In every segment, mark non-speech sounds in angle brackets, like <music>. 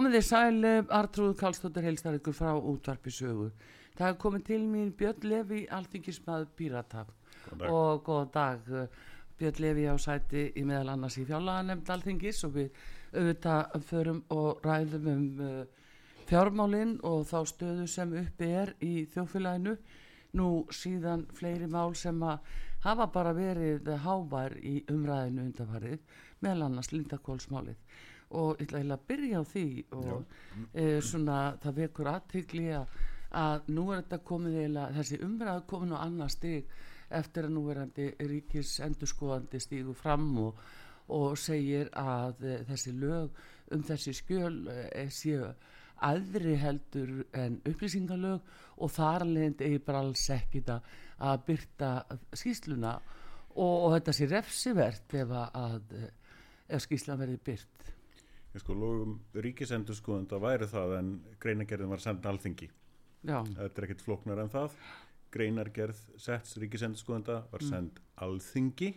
Komið þið sæl, Artrúð Kallstóttir heilstar ykkur frá útvarpi sögu. Það er komið til mín Björn Levi, alþingismað Pírata og góða dag. Björn Levi á sæti í meðal annars í fjárlaganemnd alþingis og við auðvitað förum og ræðum um uh, fjármálinn og þá stöðu sem uppi er í þjófélaginu. Nú síðan fleiri mál sem að hafa bara verið hávar í umræðinu undanfarið, meðal annars Lindakólsmálið og ég ætla að byrja á því og e, svona það vekur aðtökli að, nú er þetta komið eða þessi umræð komin á annar stig eftir að núverandi ríkis endurskoðandi stígu fram og, og segir að e, þessi lög um þessi skjöl e, séu aðri heldur en upplýsingalög og þar leðnd eigi bara alls ekkit að byrta skýsluna og, og þetta sé refsivert ef að ef skýslan verði byrt Sko, logum ríkisendurskoðanda væri það en greinagerðin var senda alþingi. Já. Þetta er ekkit floknar en það. Greinargerð setts ríkisendurskoðanda var send mm. alþingi.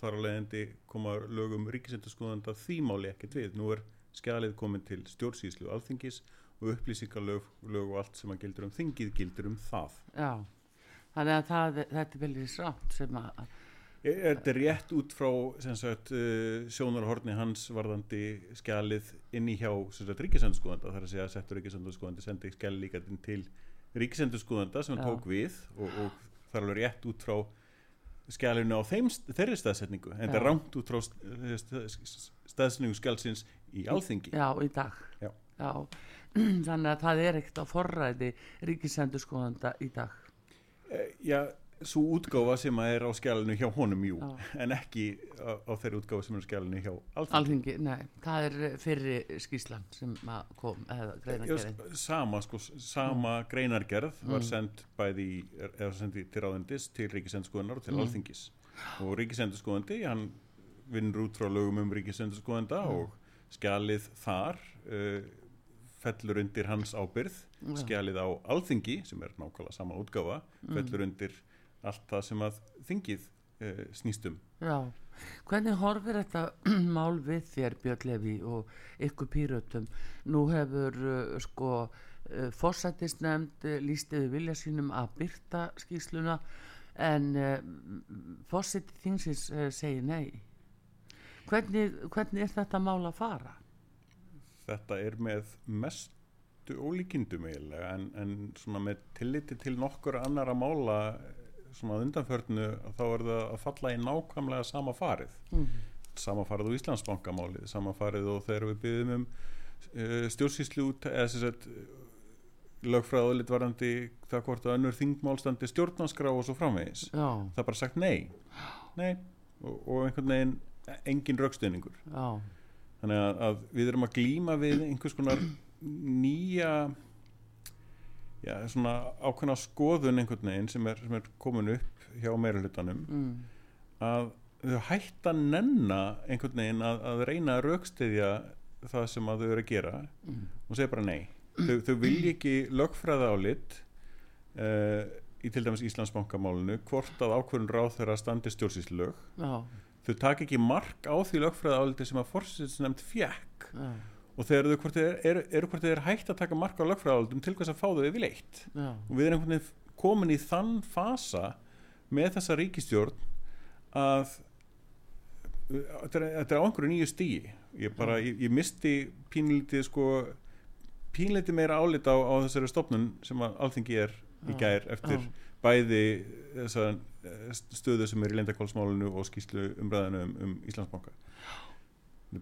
Þar á leiðandi koma lögum ríkisendurskoðanda þýmáli ekkit við. Nú er skjalið komin til stjórnsýslu alþingis og upplýsingalög lög og allt sem að gildur um þingið gildur um það. Já, þannig að það, þetta er vel í srátt sem að Er þetta rétt út frá sagt, uh, sjónarhorni hans varðandi skjalið inn í hjá ríkisendurskóðanda þar að segja að settur ríkisendurskóðandi sendi skjali líka til ríkisendurskóðanda sem hann tók við og, og það er alveg rétt út frá skjalinu á þeim, þeirri staðsetningu en þetta er rámt út frá staðsetningu skjalsins í alþingi. Já, í dag. Já. Já. <clears throat> Þannig að það er ekkert á forræði ríkisendurskóðanda í dag. E, Já svo útgáfa sem er á skjálinu hjá honum jú, Já. en ekki á, á þeirri útgáfa sem er á skjálinu hjá alþingi. Alþingi, nei, það er fyrri skíslan sem kom, eða greinargerðin. Sama, sko, sama mm. greinargerð var mm. sendt bæði, eða sendið til ráðendis, til ríkisendurskoðunar og til mm. alþingis. Og ríkisendurskoðandi, hann vinnur út frá lögum um ríkisendurskoðanda mm. og skjalið þar uh, fellur undir hans ábyrð, skjalið á alþingi, sem er nákvæmlega sama útgáfa, mm. fellur undir allt það sem að þingið uh, snýstum. Já, hvernig horfir þetta <clears throat> mál við þér Björn Levi og ykkur pýrötum? Nú hefur uh, sko uh, fórsættisnefnd lístiði vilja sínum að byrta skýsluna en fórsætti þingsins segir nei. Hvernig, hvernig er þetta mál að fara? Þetta er með mestu ólíkindum eiginlega en, en svona með tilliti til nokkur annara mála svona undanförnu þá er það að falla í nákvæmlega sama farið mm. sama farið á Íslandsbankamálið sama farið og þegar við byggðum um uh, stjórnsýslu eða sem sagt lögfræðulit varandi það hvort að önnur þingmálstandi stjórnanskrá og svo framvegis Já. það er bara sagt nei, nei. Og, og einhvern veginn engin raukstöningur þannig að, að við erum að glýma við einhvers konar nýja já, svona ákveðna skoðun einhvern veginn sem er, sem er komin upp hjá meirulutanum mm. að þau hætta nenna einhvern veginn að, að reyna að raukstiðja það sem að þau eru að gera mm. og segja bara nei þau, þau vilja ekki lögfræða álit uh, eh, í til dæmis Íslandsbankamálinu hvort að ákveðun ráð þeirra standi stjórnsýslög Já. þau tak ekki mark á því lögfræða áliti sem að fórsýtsnefnd fjekk Já. Og þegar þau hvort þið eru er, hvort er hægt að taka marka á lögfræðaldum til hvers að fá þau yfir leitt. Og við erum einhvern veginn komin í þann fasa með þessa ríkistjórn að þetta er, á einhverju nýju stíi ég bara, ég, ég misti pínlítið sko pínlítið meira álita á, á þessari stopnun sem að alltingi er í gær eftir já. bæði þessa eh, stöðu sem er í lendakválsmálinu og skýslu umræðinu um, um Íslandsbanka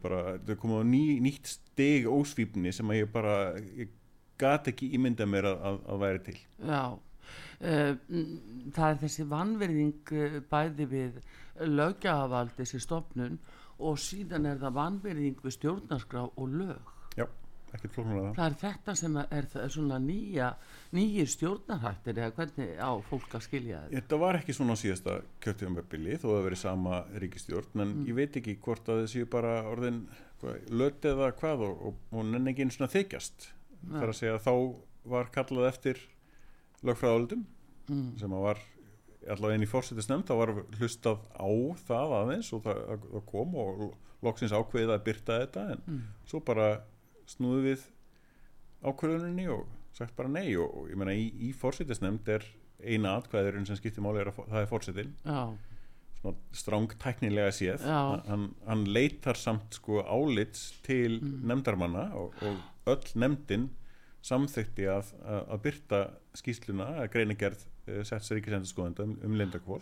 bara, er komið á ný, nýtt steg ósvífni sem að ég bara ég gati ekki ímynda mér að, að, að væri til. Já uh, það er þessi vanverðing eh, bæði við lögjafald þessi stopnun og síðan er það vanverðing við stjórnarskrá og lög það er þetta sem er, er svona nýja nýjir stjórnarhættir eða hvernig á fólk að skilja þetta þetta var ekki svona síðasta kjörtíðanbebili þó að það veri sama ríkistjórn en mm. ég veit ekki hvort að þessi bara orðin löt eða hvað og, og, og nenni ekki einu svona þykjast ja. þar að segja þá var kallað eftir lögfræðaldum mm. sem að var allavega inn í fórsetisnefnd þá var hlustað á það aðeins og það, það kom og loksins ákveðið að byrta þetta en mm. svo bara snúðu við ákvörðuninni og sagt bara nei og, og ég meina í, í fórsýttisnefnd er eina atkvæðurinn sem skiptir máli er að það er fórsettin stráng tæknilega séð. Hann, hann leitar samt sko álits til mm. nefndarmanna og, og öll nefndin samþykti að, að, að byrta skýsluna að greinigerð uh, eh, setts ríkisendurskóðanda um, um lindakvól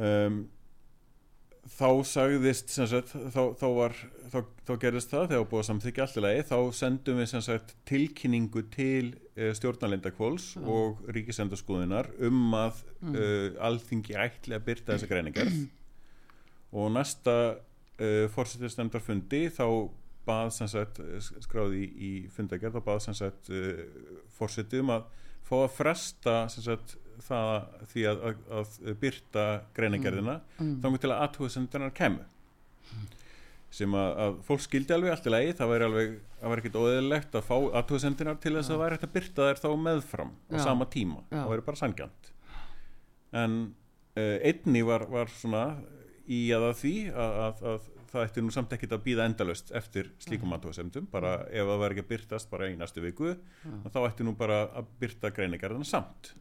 um þá sagðist sagt, þá, þá, var, þá, þá gerðist það þegar búið að samþykja allirlegi þá sendum við sagt, tilkynningu til uh, stjórnalindakvóls mm. og ríkisendurskóðunar um að mm. uh, alþingi ætli að byrta þessa greiningarð og næsta uh, fórsettisnefndarfundi þá bað sagt, skráði í, í fundagerð og bað fórsettum að fá að fresta það því að, að, að byrta greinagerðina mm. mm. þá til að aðhugsendunar kemur mm. sem að, að fólk skildi alveg allt í lagi, það væri alveg það væri ekkit óðilegt að fá aðhugsendunar til þess að það væri hægt að byrta þær þá meðfram á Já. sama tíma, Já. það væri bara sangjant en uh, einni var, var svona í aða því að það ætti nú samt ekkit að býða endalust eftir slíkum mm. aðhugsemdum, bara ef það væri ekki að byrtast bara í næstu viku, þá ætti nú bara að byrta greinagerðina samt.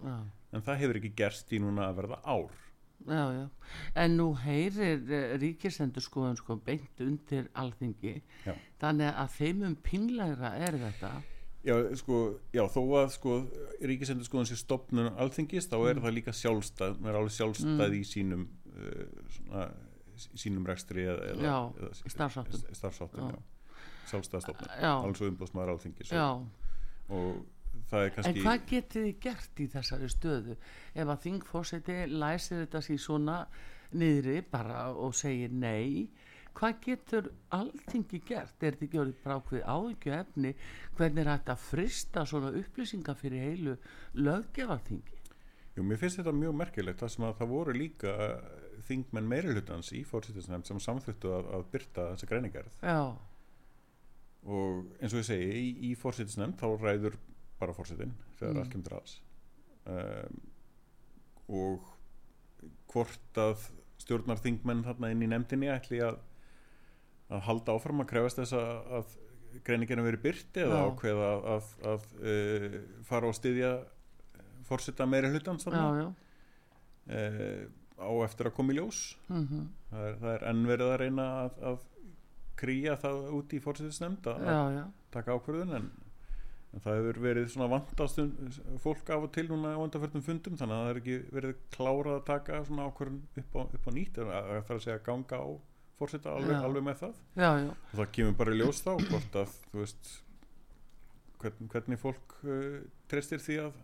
En það hefur ekki gerst í núna að verða ár. Já, já, en nú heyrir uh, ríkisendur skoðun sko beint undir alþingi. Já. þannig að þeim um pinlegra er þetta? Já, sko, já, þó að sko ríkisendur skoðun sé stopnun alþingist, þá er mm. það líka sjálfstæð það er alveg sjálfstæð mm. í sínum svona, sínum rekstri eða, já, eða starfsáttum starfsáttum, já, sjálfstæðstofnun alveg svo umbúðsmaður alþingis. Og, og Kannski... En hvað getið þið gert í þessari stöðu? Ef að þingfórseti læsir þetta síðan svona niðri bara og segir nei hvað getur alltingi gert? Er þetta ekki orðið brákvið áhyggju efni hvernig er þetta að frista svona upplýsingar fyrir heilu löggevartingi Jú, mér finnst þetta mjög merkilegt það sem að það voru líka þingmenn meirulhutans í fórsettisnefnd sem samþuttu að, að byrta þessa greiningarð Já. Og eins og ég segi í, í fórsettisnefnd þá ræður bara fórsetin þegar mm. allt kemur aðs um, og hvort að stjórnarþingmenn þarna inn í nefndinni ætli að, að halda áfram að krefast þess að, að greininginu veri byrti eða ákveða að, að, að uh, fara og styðja fórseta meiri hlutans uh, á eftir að koma í ljós mm -hmm. það er, er ennverið að reyna að krýja það út í fórsetisnefnd að taka ákverðun en en það hefur verið svona vantast fólk af og til núna á undanförnum fundum þannig að það er ekki verið klárað að taka svona ákvörðun upp á, upp á nýtt það er að segja að ganga á fórseta alveg, alveg með það já, já. og það kemur bara í ljós þá hvort að þú veist hvern, hvernig fólk uh, treystir því að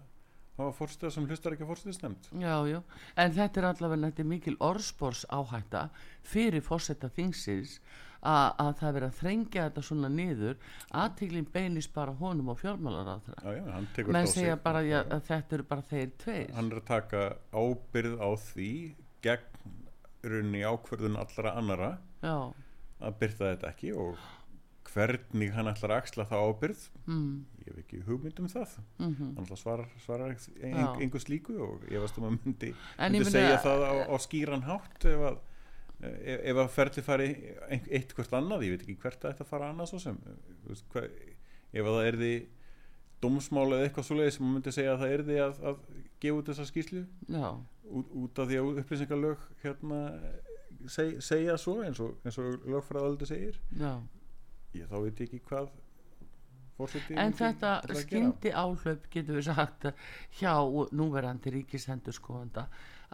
hafa fórseta sem hlustar ekki nefnd Já, já, en þetta er allavega þetta er mikil orðspórs áhætta fyrir fórseta þingsins að það verið að þrengja þetta svona niður. Aðtíklinn beinist bara honum og fjármálar að það menn segja bara ja, að þetta eru bara þeir tveir. Hann er að taka ábyrð á því gegn runni ákverðun allra annara Já. að byrta þetta ekki og hvernig hann ætlar að axla það ábyrð mm. ég hef ekki hugmynd um það. Mm -hmm. hann ætlar svarar, svarar einhvers líku og ég veist um að myndi, myndi segja það á, á skýran hátt ef að ef, ef að ferli fari eitt hvert annað, ég veit ekki hvert að þetta fara annað svo sem. Hver, ef að það er því dómsmál eða eitthvað svoleiði sem maður myndi segja að það er því að, að gefa út þessa skýslu út, út af því að upplýsingarlög hérna seg, segja svo eins og, og lögfræðaldi segir ég þá veit ekki hvað en þetta skyndi áhlaup getur við sagt hjá núverandi ríkisendur skoðanda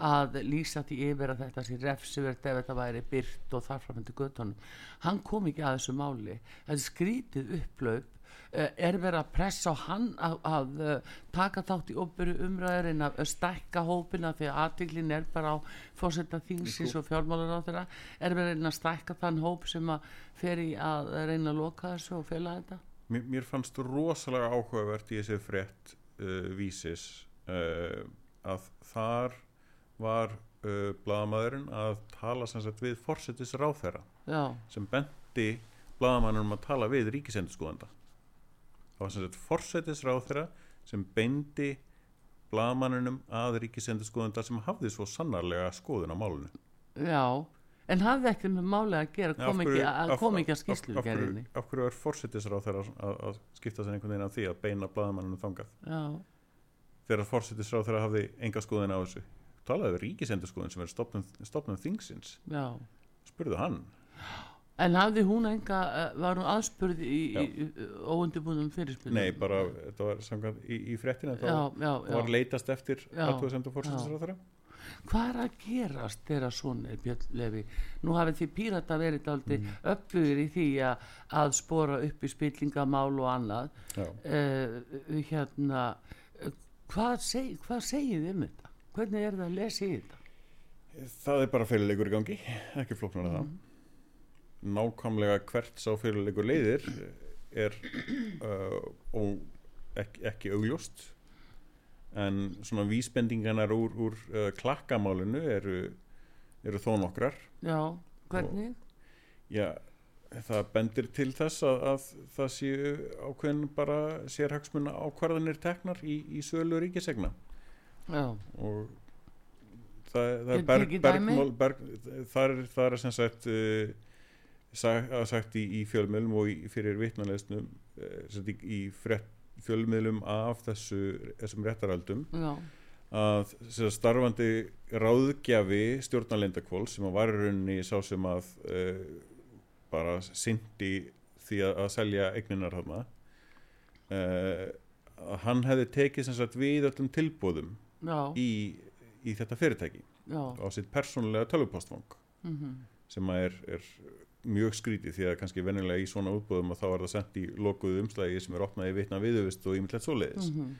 að lýsa því yfir að þetta sé refsivert ef þetta væri byrt og þarframöndu göttunum hann kom ekki að þessu máli. Þetta skrítið upplaup er verið að pressa á hann að, að eh, taka þátt í óbyrju umræður en að stekka hópina því að aðtiklin er bara á fórsetta þingsins og fjármálur á þeirra er verið að stekka þann hóp sem að fer í að reyna að loka þessu og fela þetta? Mér, mér fannst rosalega áhugavert í þessi frétt uh, vísis uh, að þar var uh, bladamæðurinn að tala sannsagt við fórsetis ráþæra sem bendi bladamæðurinn að tala við ríkisendurskóðanda það var sem sagt forsætisráð þeirra sem beindi blagamannunum að ríkisendurskoðundar sem hafði svo sannarlega skoðun á málunum Já, en hafði ekki með máli að gera kom ekki að, ekki að skýslu af, af, af hverju er forsætisráð þeirra að, að skipta sér einhvern veginn af því að beina blagamannunum þangað? Já. þegar forsætisráð þeirra hafði enga skoðun á þessu. Talaði við ríkisendurskoðun sem er stopnum, þingsins. Já. spurðu hann. Já En hafði hún enga, eh, var hún aðspurð í, í óundibúnum fyrirspilum? Nei, bara, þetta var samkvæmt í, í frettina, þá var leitast eftir aðtöðsendu fórsættisráþara. Hvað er að gerast þeirra svona, Björn Levi? Nú hafið því pírata verið aldrei mm. uppbyggur í því að, að spora upp í spillingamál og annað. Uh, hérna, hvað, seg, hvað segið um þetta? Hvernig er það að lesa í þetta? Það er bara feililegur í gangi, ekki flóknar að mm. það nákvæmlega hvert sá fyrirleikur leiðir er uh, og ekki, ekki augljóst. En svona vísbendinganar úr, úr uh, klakkamálinu eru, eru þó nokkrar. Já, hvernig? Og, já, það bendir til þess að, að það séu ákveðin bara sérhagsmunna ákvarðanir teknar í, í sölu ríkisegna Já. Og það, það er berg, bergmál berg, það það er sem sagt uh, sagt, sagt í, í fjölmiðlum og í, fyrir vittnarleisnum eh, í, í frett, fjölmiðlum af þessu, þessum réttaraldum Já. að starfandi ráðgjafi stjórnarlendakvól sem var í rauninni sá sem að uh, bara syndi því að, að selja eigninar hann uh, að hann hefði tekið sagt, við öllum tilbúðum í, í þetta fyrirtæki Já. á sitt persónulega tölvupostfang mm -hmm. sem er, er mjög skrítið því að kannski vennilega í svona útbúðum og þá er það sendt í lokuðu umslægi sem er opnaði vitna viðuvist og ímyndilegt svo leiðis mm -hmm.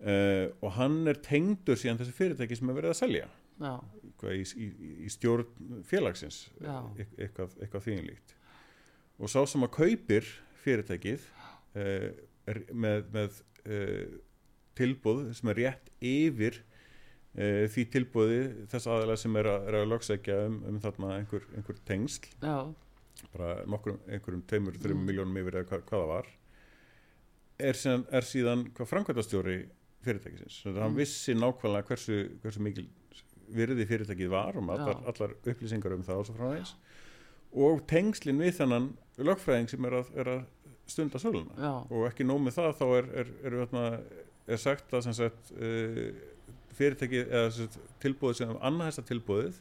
uh, eh, og hann er tengdur síðan þessi fyrirtæki sem er verið að selja. Í, í, í stjórn félagsins e eitthvað, eitthvað þýðinlíkt og sá sem að kaupir fyrirtækið uh, með, með uh, tilbúð sem er rétt yfir e, því tilbúði þess aðalega sem er að, að lögsækja um, um þarna einhver, einhver tengsl. Já. bara nokkur, einhverjum teimur, þrjum mm. miljónum yfir eða hvað, hvaða var. Er síðan, er síðan hvað framkvæmtastjóri fyrirtækisins, þannig að hann mm. vissi nákvæmlega hversu, hversu mikil virði fyrirtækið var um allar, allar upplýsingar um það og svo frá þess og tengslinn við þannan lögfræðing sem er að, er að stunda söluna. Og ekki nómið það þá er, er, er, er sagt að sagt uh, fyrirtæki eða tilbúið sem annað þessa tilbúið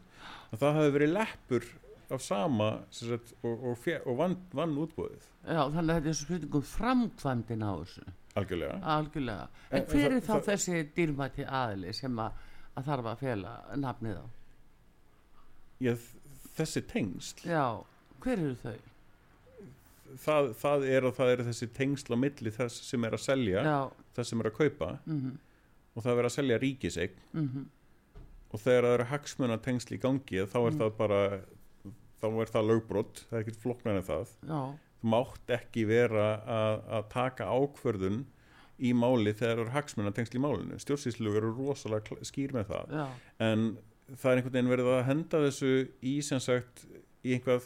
að það hafi verið leppur af sama sagt, og, og, og vann, vann útbúið Já, þannig að þetta er spurningum framkvæmdin á þessu Algjörlega, Algjörlega. En, en hver er þá það, þessi dýrmæti aðli sem að, að þarf að fela nafnið á? Já, þessi tengsl Já, hver eru þau? Það, það er og það er þessi tengsl á milli þess sem er að selja Já. þess sem er að kaupa mm -hmm og það verður að selja ríkisegn mm -hmm. og þegar það eru hagsmuna tengsli í gangi þá er mm. það bara þá er það lögbrott, það er ekkert flokknar en það Já. þú mátt ekki vera að, að taka ákverðun í máli þegar það eru hagsmuna tengsli í málinu stjórnsýslugur eru rosalega skýr með það Já. en það er einhvern veginn verið að henda þessu í sem sagt í einhvað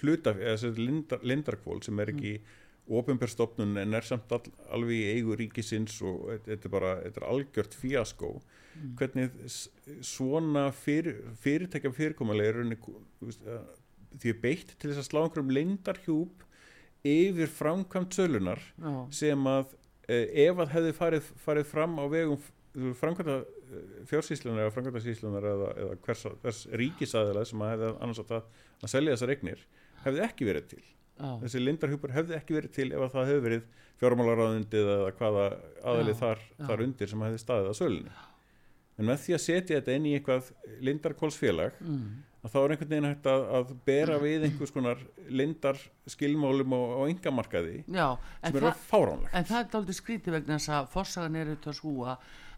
hlutaf, eða þessu lindar, lindarkvól sem er ekki mm. Ofinbjörnstofnun en er samt all, alveg í eigu ríkisins og þetta er bara þetta er algjört fíaskó mm. hvernig svona fyrir, fyrirtækja fyrirkomulega er því er beitt til þess að slá einhverjum leindarhjúp yfir framkvæmt sölunar Já. sem að eh, ef að hefði farið, farið fram á vegum framkvæmta eh, fjársýslunar eða framkvæmta síslunar eða, eða hvers, hvers ríkisæðilega sem að hefði annars að, að selja þessar eignir hefði ekki verið til ah. þessi lindarhjúpur hefði ekki verið til ef það hefði verið fjármálaráðundið eða hvaða aðalið þar, þar undir sem hefði staðið að sölunni en með því að setja þetta inn í eitthvað lindarkólsfélag mm. að þá er einhvern veginn hægt að, að bera við einhvers konar lindar skilmálum og, og yngamarkaði sem eru fáránlegt en það er aldrei skrítið vegna þess að forsagan er auðvitað svo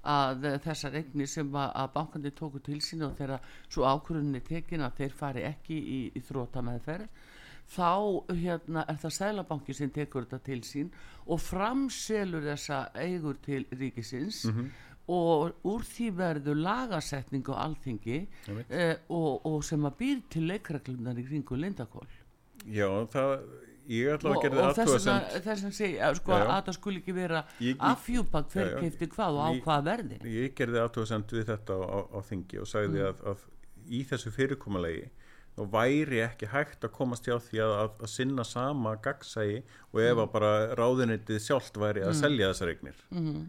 að þessar eignir sem að, bankandi tóku til sín og þeirra svo ákvörðunni tekin að þeir fari ekki í, í þróta meðferð þá hérna, er það sælabanki sem tekur þetta til sín og framselur þessa eigur til ríkisins mm -hmm. og úr því verður lagasetning á alþingi eh, og, og sem að býr til leikreglunar í kringu lindakól Já, það ég ætla að gera það aðtöðasend þess að segja, sko já, já. að það skul ekki vera afhjúpak hver keifti hvað og á ég, hvað verði Ég gerði aðtöðasend við þetta á, á, á þingi og sagði mm. að, að í þessu fyrirkommalegi og væri ekki hægt að komast hjá því að, að, að sinna sama gagsægi og ef að bara ráðunitið sjálft væri að mm. selja þessar eignir mm.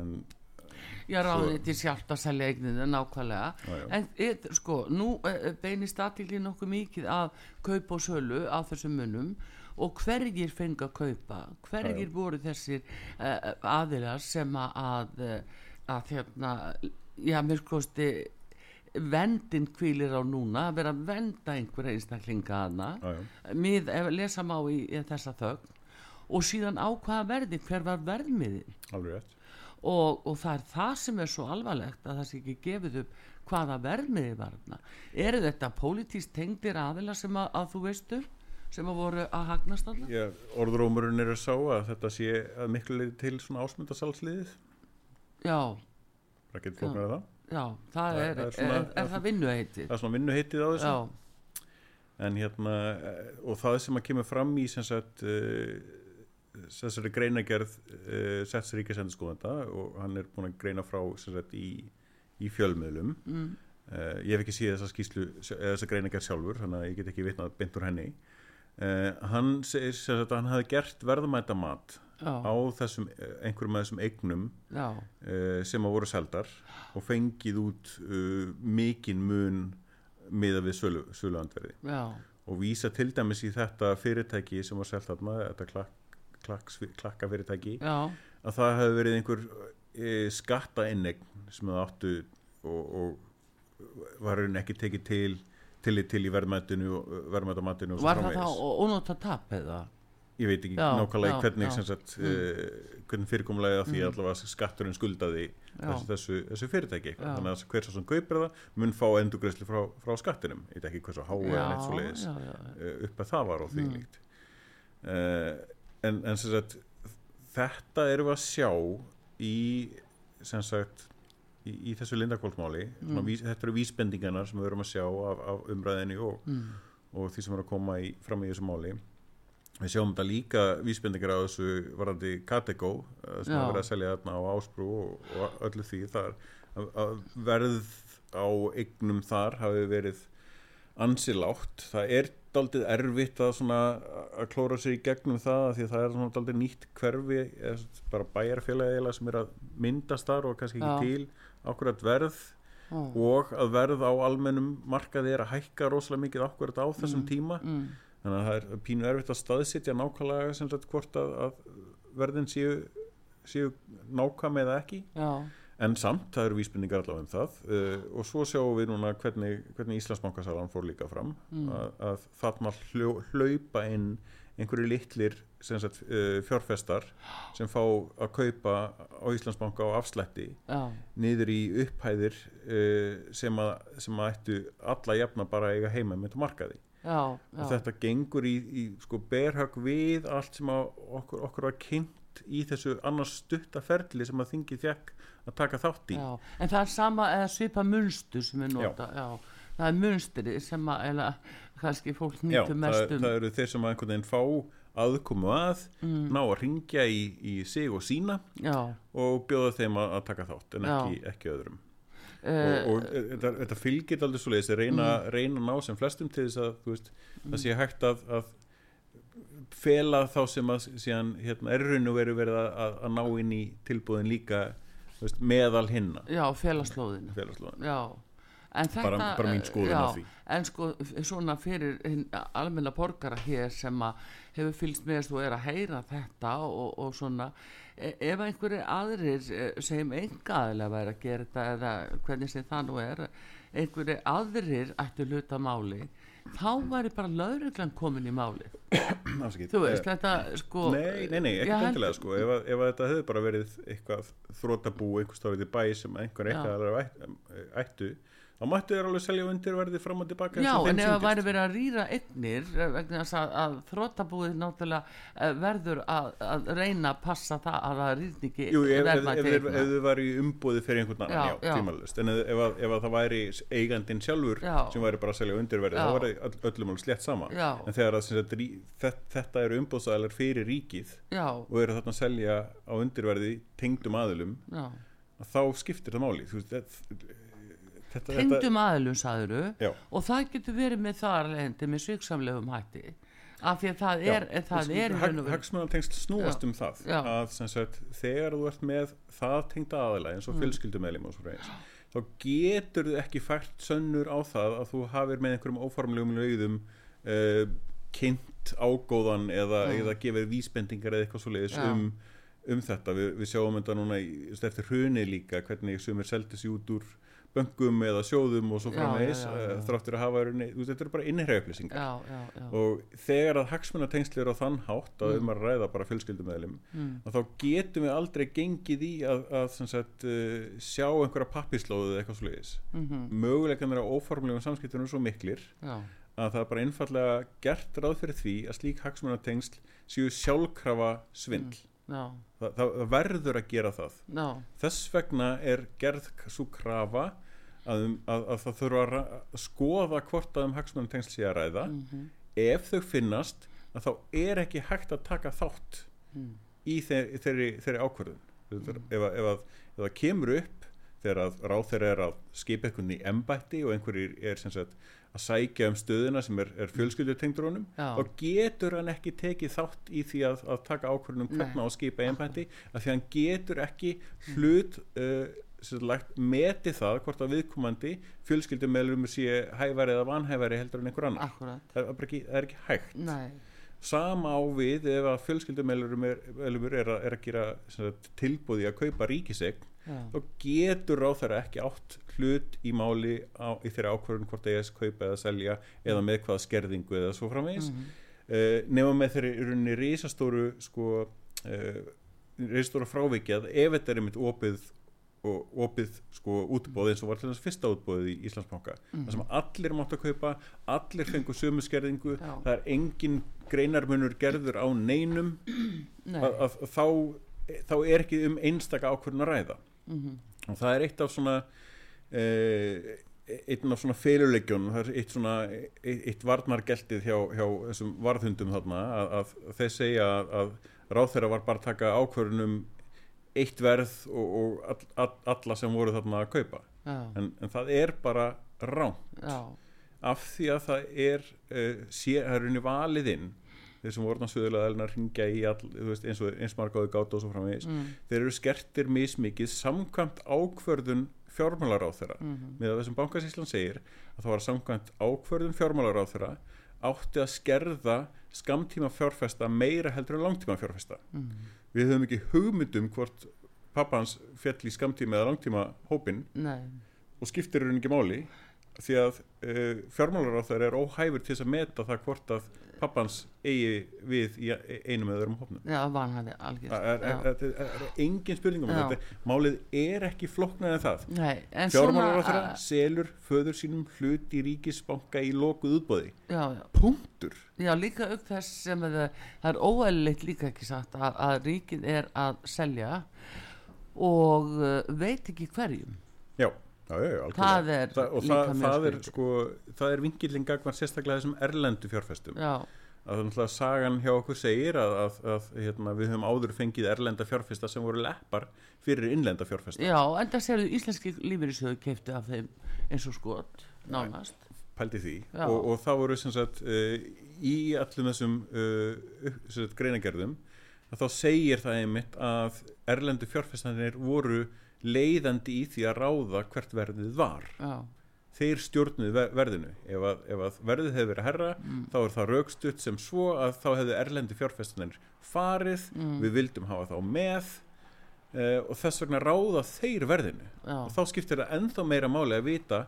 en Já, ráðunitið sjálft að selja eigninu nákvæmlega, já, já. en et, sko nú e, beinist aðtílið nokkuð mikið að kaupa og sölu á þessum munum og hverjir fengi að kaupa hverjir já, voru þessir e, aðilar sem að að hérna, já, mér skoðsti vendin kvílir á núna að vera að venda einhver einstaklinga aðna mið, ef lesa má í, í þessa þögn. Og síðan á hvaða verði hver var verðmiðin? Og, og það er það sem er svo alvarlegt að það sé ekki gefið upp hvaða verðmiði var eru þetta pólitíst tengdir aðila sem að, að þú veistu sem að voru að hagnast alltaf orðrómurinn er að sá að þetta sé að miklu til svona ásmundasalsliðið. Já. Það getur floknað að það Já, það, það er, er, svona, er, er það vinnuheitið Það er svona vinnuheitið á þessu Já. en hérna og það sem að kemur fram í sem sagt uh, þessari greinagerð uh, Sets Ríkisendurskóðanda og hann er búin að greina frá sem sagt í, í fjölmiðlum mm. uh, ég hef ekki síðan þessa skýslu þessa greinagerð sjálfur, þannig að ég get ekki vitnað beint úr henni hann segir sem sagt að hann hafi gert verðamætamat Já. á þessum, einhverjum af þessum eignum uh, sem að voru seldar og fengið út uh, mikinn mun miða við sölu, söluandverði og vísa til dæmis í þetta fyrirtæki sem var selgt þarna þetta klak, klak, klakka fyrirtæki Já. að það hefði verið einhver uh, skattainnegn sem það áttu og, og var ekki tekið til til, til í verðmættinu verðmættamatinu Var það þá ónótt að tap eða? Ég veit ekki já, nákvæmlega já, hvernig, sagt, mm. uh, hvernig fyrirkomlega því mm. allavega skatturinn skuldaði þessu, þessu, þessu fyrirtæki þannig að hver svo sem kaupir það mun fá endugræsli frá, frá skattinum ég veit ekki hversu há eða neitt svo leiðis uh, upp að það var á því mm. líkt uh, en, en sagt, þetta erum við að sjá í sagt, í, í þessu lindakválsmáli mm. þetta eru vísbendingarnar sem við erum að sjá af, af umræðinni og, mm. og því sem er að koma í, fram í þessu máli við sjáum þetta líka vísbendingar á þessu varandi Katego eh, sem hafa verið að selja þarna á Ásbrú og, og öllu því þar að verð á eignum þar hafi verið ansilátt, það er daldið erfitt að, að klóra sér í gegnum það því að það er daldið nýtt hverfi, bara bæjarfélagi sem er að myndast þar og kannski ekki Já. til ákveðat verð Já. og að verð á almennum markaði er að hækka rosalega mikið ákveðat á þessum mm. tíma mm þannig að það er pínu erfitt að staðsitja nákvæmlega sem sagt hvort að, að verðin séu, séu nákvæm eða ekki Já. en samt það eru vísbendingar allavega um það uh, og svo sjáum við núna hvernig, hvernig Íslandsbankasalan fór líka fram mm. að, að þarna hljó, hlaupa inn einhverju litlir sagt, uh, fjárfestar sem fá að kaupa á Íslandsbanka á afslætti Já. niður í upphæðir uh, sem, að, sem að ættu alla jafna bara eiga heima með markaði já, já. þetta gengur í, í sko, berhag við allt sem okkur, okkur var kynnt í þessu annars stuttaferli sem að þingi þekk að taka þátt í já. en það er sama eða svipa munstur sem við nota það er munstri sem að eða, kannski fólk nýttu mest um það eru þeir sem að einhvern veginn fá aðkomu að mm. ná að ringja í, í sig og sína og bjóða þeim að, að taka þátt en ekki, ekki öðrum og, og þetta, þetta fylgir aldrei svo leiðis reyna, mm. reyna að ná sem flestum til þess að veist, mm. það sé hægt að, að fela þá sem að síðan hérna, er raun og veru verið að, að ná inn í tilbúðin líka veist, meðal hinna. Já, felaslóðin bara, bara mín skoðun á því. en sko svona fyrir almenna borgara hér sem að hefur fylgst með og er að heyra þetta og, og svona ef einhverju aðrir e, sem enga aðlega væri að gera þetta eða hvernig sem það nú er einhverju aðrir ættu hluta máli þá væri bara lauruglan komin í máli þú veist eh, þetta sko nei, nei, nei, ekki endilega sko. Ef, ef þetta hefur bara verið eitthvað þrótabú einhver stafið í bæ sem einhver eitthvað ættu þá mættu þér alveg selja undirverði fram og tilbaka Já, en ef það væri verið að rýra eignir eh, vegna þess að, að þróttabúið náttúrulega uh, verður að, að reyna að passa það að það rýrni ekki Jú, ef, ef, ef, ef þið væri umbúið fyrir einhvern annan, já, já tímalust en ef að það væri eigandin sjálfur já. sem væri bara að selja undirverði þá væri öll, öllum alveg slett sama en þegar að, þetta eru umbúðsælar fyrir ríkið og eru þarna að selja á undirverði tengdum aðlum þá skiptir það máli. Þú veist tengdum aðlum saðuru og það getur verið með þar lendi með svíksamlegum hætti af því að það er, Já, það er hag, hagsmunartengst snúast Já. um það Já. að sagt, þegar þú ert með það tengda aðla eins og mm. fjölskyldumælim og svo reyns þá getur þú ekki fært sönnur á það að þú hafið með einhverjum óformlegum lögðum uh, kynnt ágóðan eða, mm. eða gefið vísbendingar eða eitthvað svo leiðis um, um þetta Vi, við sjáum þetta núna í, eftir hruni líka hvernig sem er seldis út úr böngum eða sjóðum og svo framvegis eh, þráttur að hafa þetta eru bara innherjaupplýsingar og þegar að hagsmunatengsli eru á þann hátt að mm. um að ræða bara fjölskyldumæðlim mm. þá getum við aldrei gengið í að, að sagt, uh, sjá einhverja pappislóðu eða eitthvað slúðis mm -hmm. möguleikann er á óformlegum samskiptunum svo miklir Já. að það er bara einfallega gert ráð fyrir því að slík hagsmunatengsl séu sjálfkrafa svindl no. Það, það verður að gera það no. þess vegna er gerð svo krafa að, um, að, að það þurfa að skoða hvort að um hagsmunum tengsl sé að ræða mm -hmm. ef þau finnast að þá er ekki hægt að taka þátt mm. í þeirri, þeirri, þeirri ákvörðun mm. ef, ef, ef það kemur upp þegar að ráð þeirra er að skipa einhvern í embætti og einhverjir er sem sagt að sækja um stöðuna sem er, er fjölskyldutengdur honum þá getur hann ekki tekið þátt í því að, að taka ákvörðunum hvernig að skipa einbændi af því hann getur ekki hlut uh, lagt, meti það hvort að viðkomandi fjölskyldumælum sé hæfari eða vanhæfari heldur en einhver annar. Það er ekki, það er ekki hægt. Nei. sama á við ef að fjölskyldumælum er, er, er að gera tilbúði að kaupa ríkisegn þá getur þeirra ekki átt hlut í máli á, í þeirra ákvörðun hvort það er að kaupa eða selja eða með hvaða skerðingu eða svo framvegis mm -hmm. uh, nema með þeirri í rauninni reysastóru sko, uh, reysastóru frávikið ef þetta er einmitt opið og opið sko útbóð eins og var til þess að fyrsta útbóðið í Íslandsbanka mm. þar sem allir mátt að kaupa, allir fengu sömu skerðingu, Já. það er engin greinarmunur gerður á neinum Nei. að, að, að þá, þá er ekki um einstaka ákvörðun að ræða mm -hmm. og það er eitt af svona eh, einn af svona felulegjum það er eitt svona eitt, eitt varnargeltið hjá, hjá þessum varðhundum þarna að, að, þeir segja að, þeirra var bara að taka ákvörðunum eitt verð og, og all, all, alla sem voru þarna að kaupa. En, en það er bara ránt af því að það er uh, sé, það er unni valiðinn þeir sem voru náttúrulega að ringja í all, veist, eins og eins markaðu gátt og svo framvegis mm. þeir eru skertir mismikið samkvæmt ákvörðun fjármálar á þeirra mm -hmm. með að þessum bankasíslan segir að það var samkvæmt ákvörðun fjármálar á þeirra átti að skerða skamtíma fjárfesta meira heldur en langtíma fjárfesta mm -hmm. við höfum ekki hugmyndum hvort pappans fjall í skamtíma eða langtíma hópin Nei. og skiptir hún ekki máli því að uh, fjármálar á þeirra er óhæfur til þess að meta það hvort að pappans eigi við í einum eða öðrum hófnum Já, vanhæði, algjörð Það er, engin spurningum um þetta. Málið er ekki floknað en það. Fjármálar á þeirra selur föður sínum hlut í ríkisbanka í lokuð útbóði já, já. Punktur. Já, líka upp þess sem það, það er óæðilegt líka ekki sagt að, að ríkið er að selja og uh, veit ekki hverjum. Já Já, það er Þa, og það, það er sko það er vingillingagvar sérstaklega þessum erlendu fjárfestum. Já. að þannig að sagan hjá okkur segir að, að, að hérna, við höfum áður fengið erlenda fjárfesta sem voru leppar fyrir innlenda fjárfesta. Já, en það séu íslenski lífeyrisöðu keipti af þeim eins og skot, nánast. Pældi því. Og, og þá voru sagt uh, í allum þessum uh, greinagerðum að þá segir það einmitt að erlendu fjárfestanir voru leiðandi í því að ráða hvert verðið var. Já. Þeir stjórnuð verðinu. Ef að, ef að verðið hefur verið herra mm. þá er það raukstutt sem svo að þá hefur erlendi fjárfestunir farið. Mm. við vildum hafa þá með uh, og þess vegna ráða þeir verðinu. Já. og þá skiptir það ennþá meira máli að vita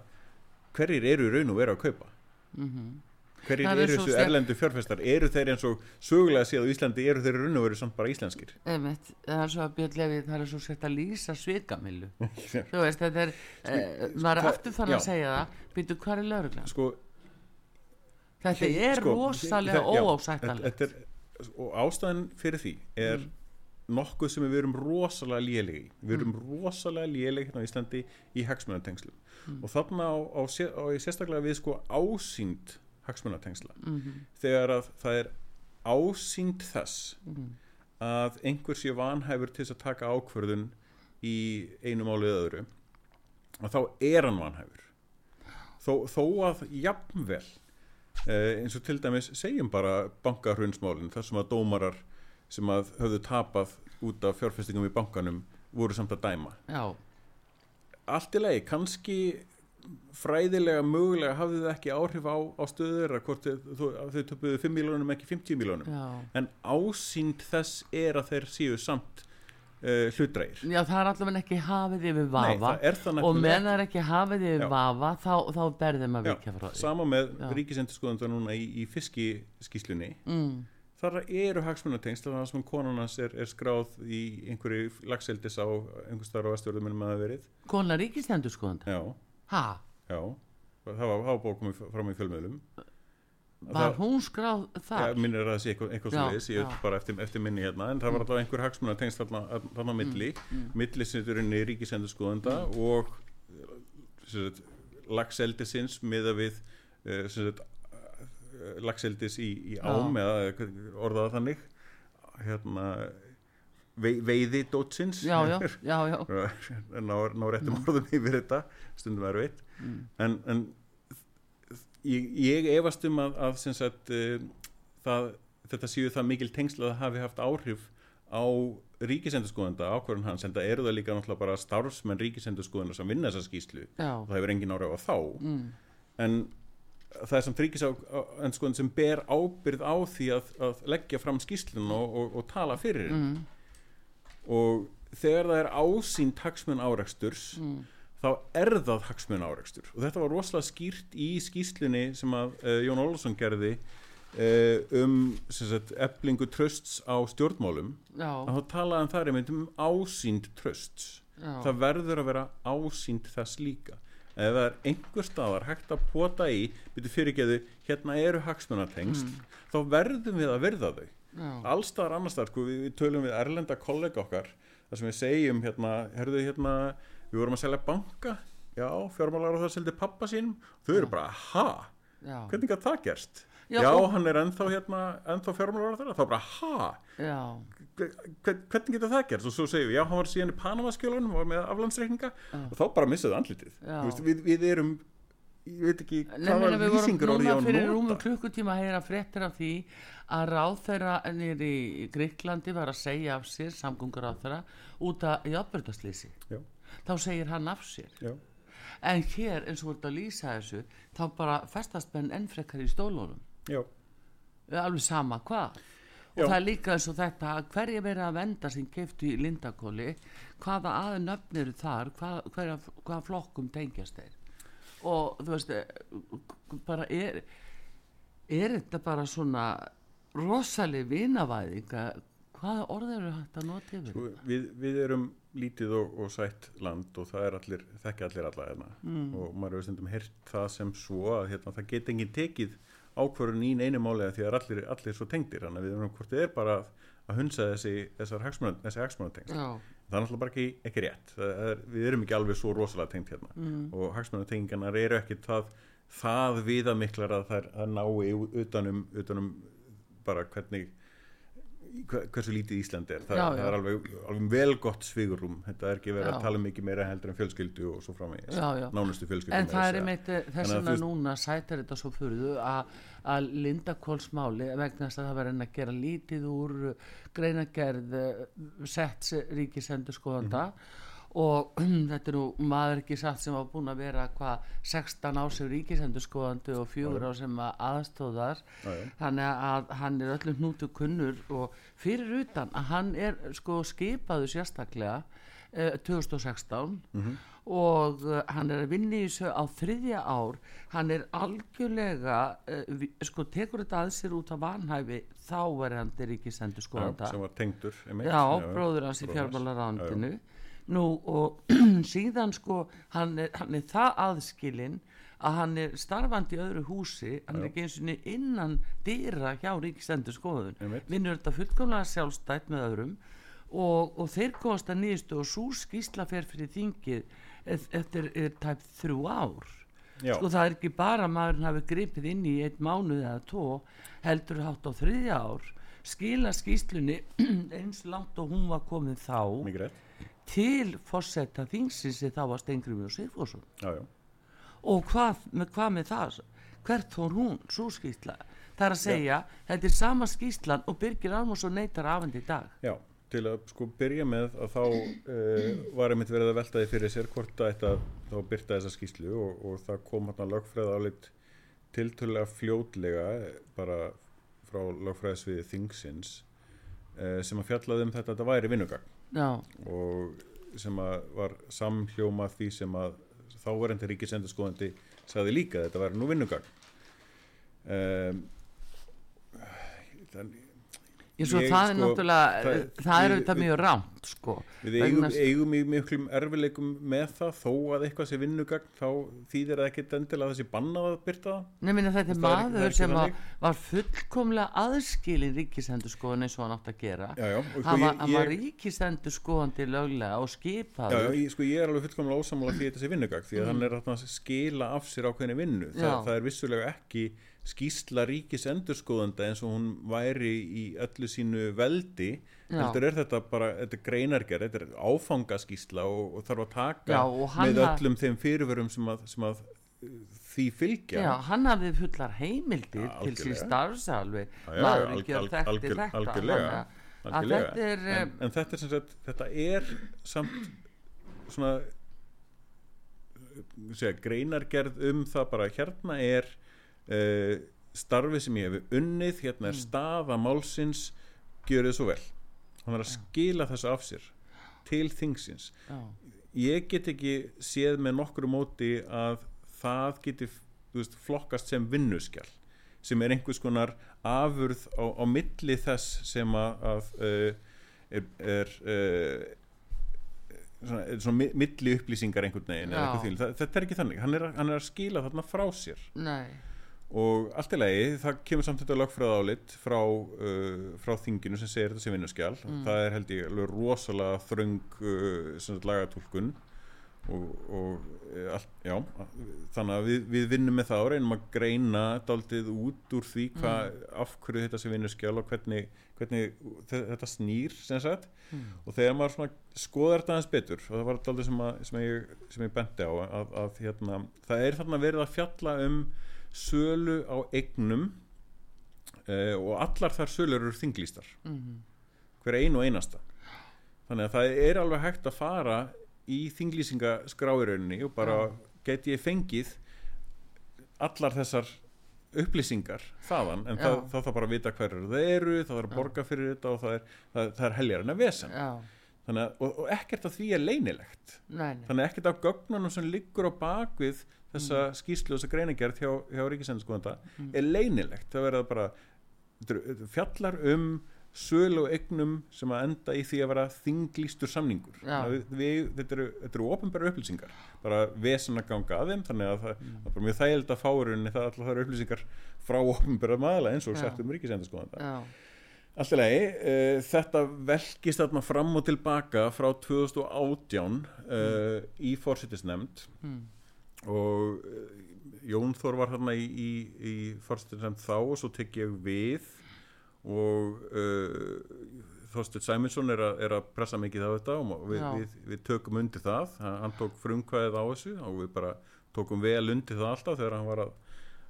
hverjir eru í raun og vera að kaupa. Mm -hmm hverjir eru þessu erlendu fjárfestar? Eru þeir eins og sögulega séð á Íslandi eru þeir runn og veru samt bara íslenskir? Einmitt, það er svo að björnlefi það er svo sett að lýsa svikamillu <laughs> þú veist þetta er sko, eh, maður er aftur þannig að segja það. Byrju hvað er lögurlega sko, þetta hei, er sko, rosalega óásættalegt og ástæðan fyrir því er mm. nokkuð sem við erum rosalega lélegi við erum mm. rosalega lélegi hérna á Íslandi í hagsmunartengslum mm. og þarna á, á, á, á sérstaklega við sko ásýnd hagsmunatengsla mm -hmm. þegar að það er ásýnd þess mm -hmm. að einhver sé vanhæfur til að taka ákverðun í einu málið öðru og þá er hann vanhæfur þó, þó að jafnvel eh, eins og til dæmis segjum bara bankarhundsmálinn þar sem að dómarar sem að höfðu tapað út af fjárfestingum í bankanum voru samt að dæma Já. allt í lagi, kannski fræðilega mögulega hafði það ekki áhrif á, á stöður að þau töpuðu 5 miljónum ekki 50 miljónum en ásýnd þess er að þeir séu samt uh, hlutrægir Já það er allavega ekki hafið yfir vafa. Nei, og menn er ekki hafið yfir Já. vafa þá, þá berðum að vikja frá því. Sama með ríkisendurskoðan núna í, í fiskiskíslunni mm. þar eru hagsmunatengsl þar sem konarnas er, er skráð í einhverju lagseldis á einhver starf á vestjórðum en maður verið. Konar ríkisendurskoðan? Já Hæ? Já, það var, var búið komið fram í fjölmiðlum Var hún skráð þar? Já, minn er að það sé eitthvað, eitthvað svolítið ég veit bara eftir, eftir minni hérna en það var alltaf einhver hagsmun að tengst þarna, þarna milli mm, mm. millisindurinn í ríkisendurskoðanda mm. og lagseldisins miða við uh, lagseldis í, í ám eða orðaða þannig hérna veiði dótsins. Já, <laughs> já, já, ná, ná réttum mm. orðum yfir þetta stundum er veit mm. en, en ég, ég efast um að, að sagt, uh, það, þetta séu það mikil tengsla að það hafi haft áhrif á ríkisendurskóðanda ákvarðan hans en það eru það líka náttúrulega bara starfsmenn ríkisendurskóðanda sem vinna þessa skýslu það hefur engin ára á þá. Mm. en það er samt ríkisendurskóðan sem ber ábyrð á því að, að leggja fram skýslun og, og, og tala fyrir. Mm og þegar það er ásýnd hagsmun áreiksturs mm. þá er það hagsmun áreikstur og þetta var rosalega skýrt í skýslunni sem að uh, Jón Olsson gerði uh, um sagt, eblingu trösts á stjórnmálum að þá talaðan þar um ásýnd trösts Já. það verður að vera ásýnd þess líka ef það er einhver staðar hægt að pota í byrju fyrirgeðu, hérna eru hagsmunatengst mm. þá verðum við að verða þau allstaðar annarstaðar, sko, við, við tölum við erlenda kollega okkar, þar sem við segjum hérna, herruðu hérna við vorum að selja banka, já, fjármálar og það seldi pappa sín, þau eru bara ha, já. hvernig að það gerst? Já, já og... hann er ennþá hérna ennþá fjármálar og það, þá bara ha? Hvernig getur það gerst? Og svo segjum við, já, hann var síðan í Panamaskjölunum og var með aflandsreikninga. Og þá bara missaðu andlitið, við, við erum ég veit ekki hvað var lýsingur orðið á nóta fyrir rúmum klukkutíma að heyra fréttir af því að ráð þeirra nýri í Greiklandi var að segja af sér samgöngur á þeirra út af jafnbjörnarslýsi þá segir hann af sér. Já. en hér eins og voruð að lýsa þessu þá bara festast menn ennfrekkar í stólunum. Alveg sama hvað. Og Já. það er líka eins og þetta að hverja verið að venda sem keftu í Lindakóli hvaða aðnöfnir þar hvað, hverja, hvaða flokkum tengjast þeir og þú veist eh, bara er er þetta bara svona rosalega vinavæðing? Hvaða orð eru hægt að nota yfir sko, við, við erum lítið og, og sætt land og það er allir þekki allir alla hérna. Mm. og maður hefur stundum hirt það sem svo að hérna, það get enginn tekið ákvörðun í einu málega því að allir, allir svo tengdir. Þannig að við erum hvort þið er bara að, hunsa þessi, þessar hagsmannatengst það er náttúrulega bara ekki, ekki rétt er, við erum ekki alveg svo rosalega tengt hérna mm. og hagsmunatengingarnar eru ekki það, það viðamiklar að það er að nái utanum, utanum bara hvernig hversu lítið Ísland er. Það, já, já. það er alveg, alveg vel gott svigurum þetta er ekki verið já. að tala mikið meira heldur en fjölskyldu og svo framvegis, nánustu fjölskyldu en það er einmitt þess vegna núna sætar þetta svo fyrir að Linda Kólsmáli vegna þess að það verður að gera lítið úr greinagerð eh, sett ríkisendur skoðanda mm -hmm og <clears throat> þetta er nú maður ekki satt sem var búin að vera hvað 16 ásug ríkisendurskoðandi og fjögur á sem aðstóðar þannig að hann er öllum hnútu kunnur og fyrir utan að hann er sko skipaðu sérstaklega eh, 2016 mm -hmm. og uh, hann er að vinna í þessu á þriðja ár. Hann er algjörlega uh, sko tekur þetta að sér út af vanhæfi þá verður hann til ríkisendurskoðanda sem var tengdur já, bróður hans í fjármálarandinu nú og <clears throat> síðan sko hann er, hann er það aðskilinn að hann er starfandi í öðru húsi hann Já. er ekki eins og innan dýra hjá ríkistendur skoðun vinnur þetta fullkomlega sjálfstætt með öðrum og, og þeir komast að nýðistu og svo skísla fer fyrir þingið eftir tæp þrjú ár. Já. sko það er ekki bara maður hafi gripið inn í eitt mánuð eða tó heldur hátt á þriðja ár skila skíslunni <clears throat> eins langt og hún var komið þá. Mikið rétt til fórsetta þingsins þá var Stengriði og Sigfússon. Og hvað með, hvað með það? Hvert fór hún, svo skýtla það er að segja, Já. þetta er sama skýtlan og Birgir Almarsson neytar afend í dag. Já, til að sko byrja með að þá uh, var einmitt verið að veltaði fyrir sér hvort að þetta þá byrta þessa skýtlu og, og það kom hérna lögfræða álit tiltölulega fljótlega bara frá lögfræðisviði þingsins uh, sem að fjallaði um þetta að þetta væri vinnugang Já. og sem var samhljóma því sem að þáverandi ríkisendurskóðandi sagði líka þetta var nú vinnugang um, þannig Ég svo ég, það er sko, náttúrulega, það, það er auðvitað mjög rámt sko. Við eigum, eigum í miklum erfileikum með það þó að eitthvað sé vinnugagn þá þýðir það ekkert endilega þessi bannað að byrta það. Nei, minna þetta er maður er sem að, var fullkomlega aðskilin ríkisendur skoðan eins og hann átt að gera. Já, já. Sko, hann var, var ríkisendur skoðandi löglega og skipaður. Já, já, ég, sko ég er alveg fullkomlega ósamála því þetta sé vinnugagn því að mm. hann er að skila af sér ákveðinu vinnu. Það, það er vissulega ekki skýsla ríkis endurskóðanda eins og hún væri í öllu sínu veldi heldur er þetta bara, þetta er greinargerð þetta er áfangaskýsla og, og þarf að taka Já, með öllum þeim fyrirverum sem að, sem að uh, því fylgja. Já, hann hafði fullar heimildir ja, til sín starfsalvi maður ekki að þekkti þetta algjörlega, algjörlega. Þetta er, en, um, en þetta er sem sagt þetta er samt svona segja, greinargerð um það bara hérna er uh, starfi sem ég hef unnið hérna er mm. staða málsins gjör þið svo vel. Hann er að skila þessu af sér til þingsins. Ég get ekki séð með nokkru móti að það geti veist, flokkast sem vinnuskjál sem er einhvers konar afurð á, á milli þess sem að, að uh, er, er uh, svona, svona milli upplýsingar einhvern veginn þetta er ekki þannig. Hann er, hann er að skila þarna frá sér. Nei og allt í lagi, það kemur samt þetta lögfræða álit frá, uh, frá þinginu sem segir þetta sem vinnuskjál mm. það er held ég alveg rosalega þröng uh, lagatúlkun og, og e, all, já, þannig að við, við vinnum með það og reynum að greina daldið út úr því hva, mm. af hverju þetta sem vinnuskjál og hvernig, hvernig þetta snýr sem sagt mm. og þegar maður skoðar þetta aðeins betur og það var daldið sem, að, sem, ég, sem ég benti á að, að hérna, það er þarna verið að fjalla um sölu á eignum uh, og allar þar sölur eru þinglýstar. Mm -hmm. hver einu og einasta. Þannig að það er alveg hægt að fara í þinglýsingaskráirauninni og bara ja. get ég fengið allar þessar upplýsingar þaðan en það, það þarf bara að vita hverju það eru, það þarf að borga fyrir þetta og það er, það, það er heljar en að vesen að, og, og ekkert af því er leinilegt nei, nei. þannig ekkert af gögnunum sem liggur á bakvið þessa mm. skýslu og þessa greinagerð hjá, hjá Ríkisendurskóðanda mm. er leinilegt það verða bara fjallar um söl og egnum sem að enda í því að vera þinglýstur samningur við, við, þetta eru, eru ofinbæra upplýsingar bara vesen að ganga að þeim þannig að það, mm. er mjög þægild að fárunni það allar það eru upplýsingar frá ofinbæra maðala eins og sett um Ríkisendurskóðanda Alltaf lagi, uh, þetta velkist þarna fram og tilbaka frá 2018 uh, mm. í fórsettisnemnd mm og eh, Jón Þór var þarna í, í, í fórstunum þá og svo tek ég við. Og uh, Þorstur Sæminsson er, er að pressa mikið á þetta og við, við, við tökum undir það. Hann tók frumkvæðið á þessu og við bara tókum vel undir það alltaf þegar hann var að,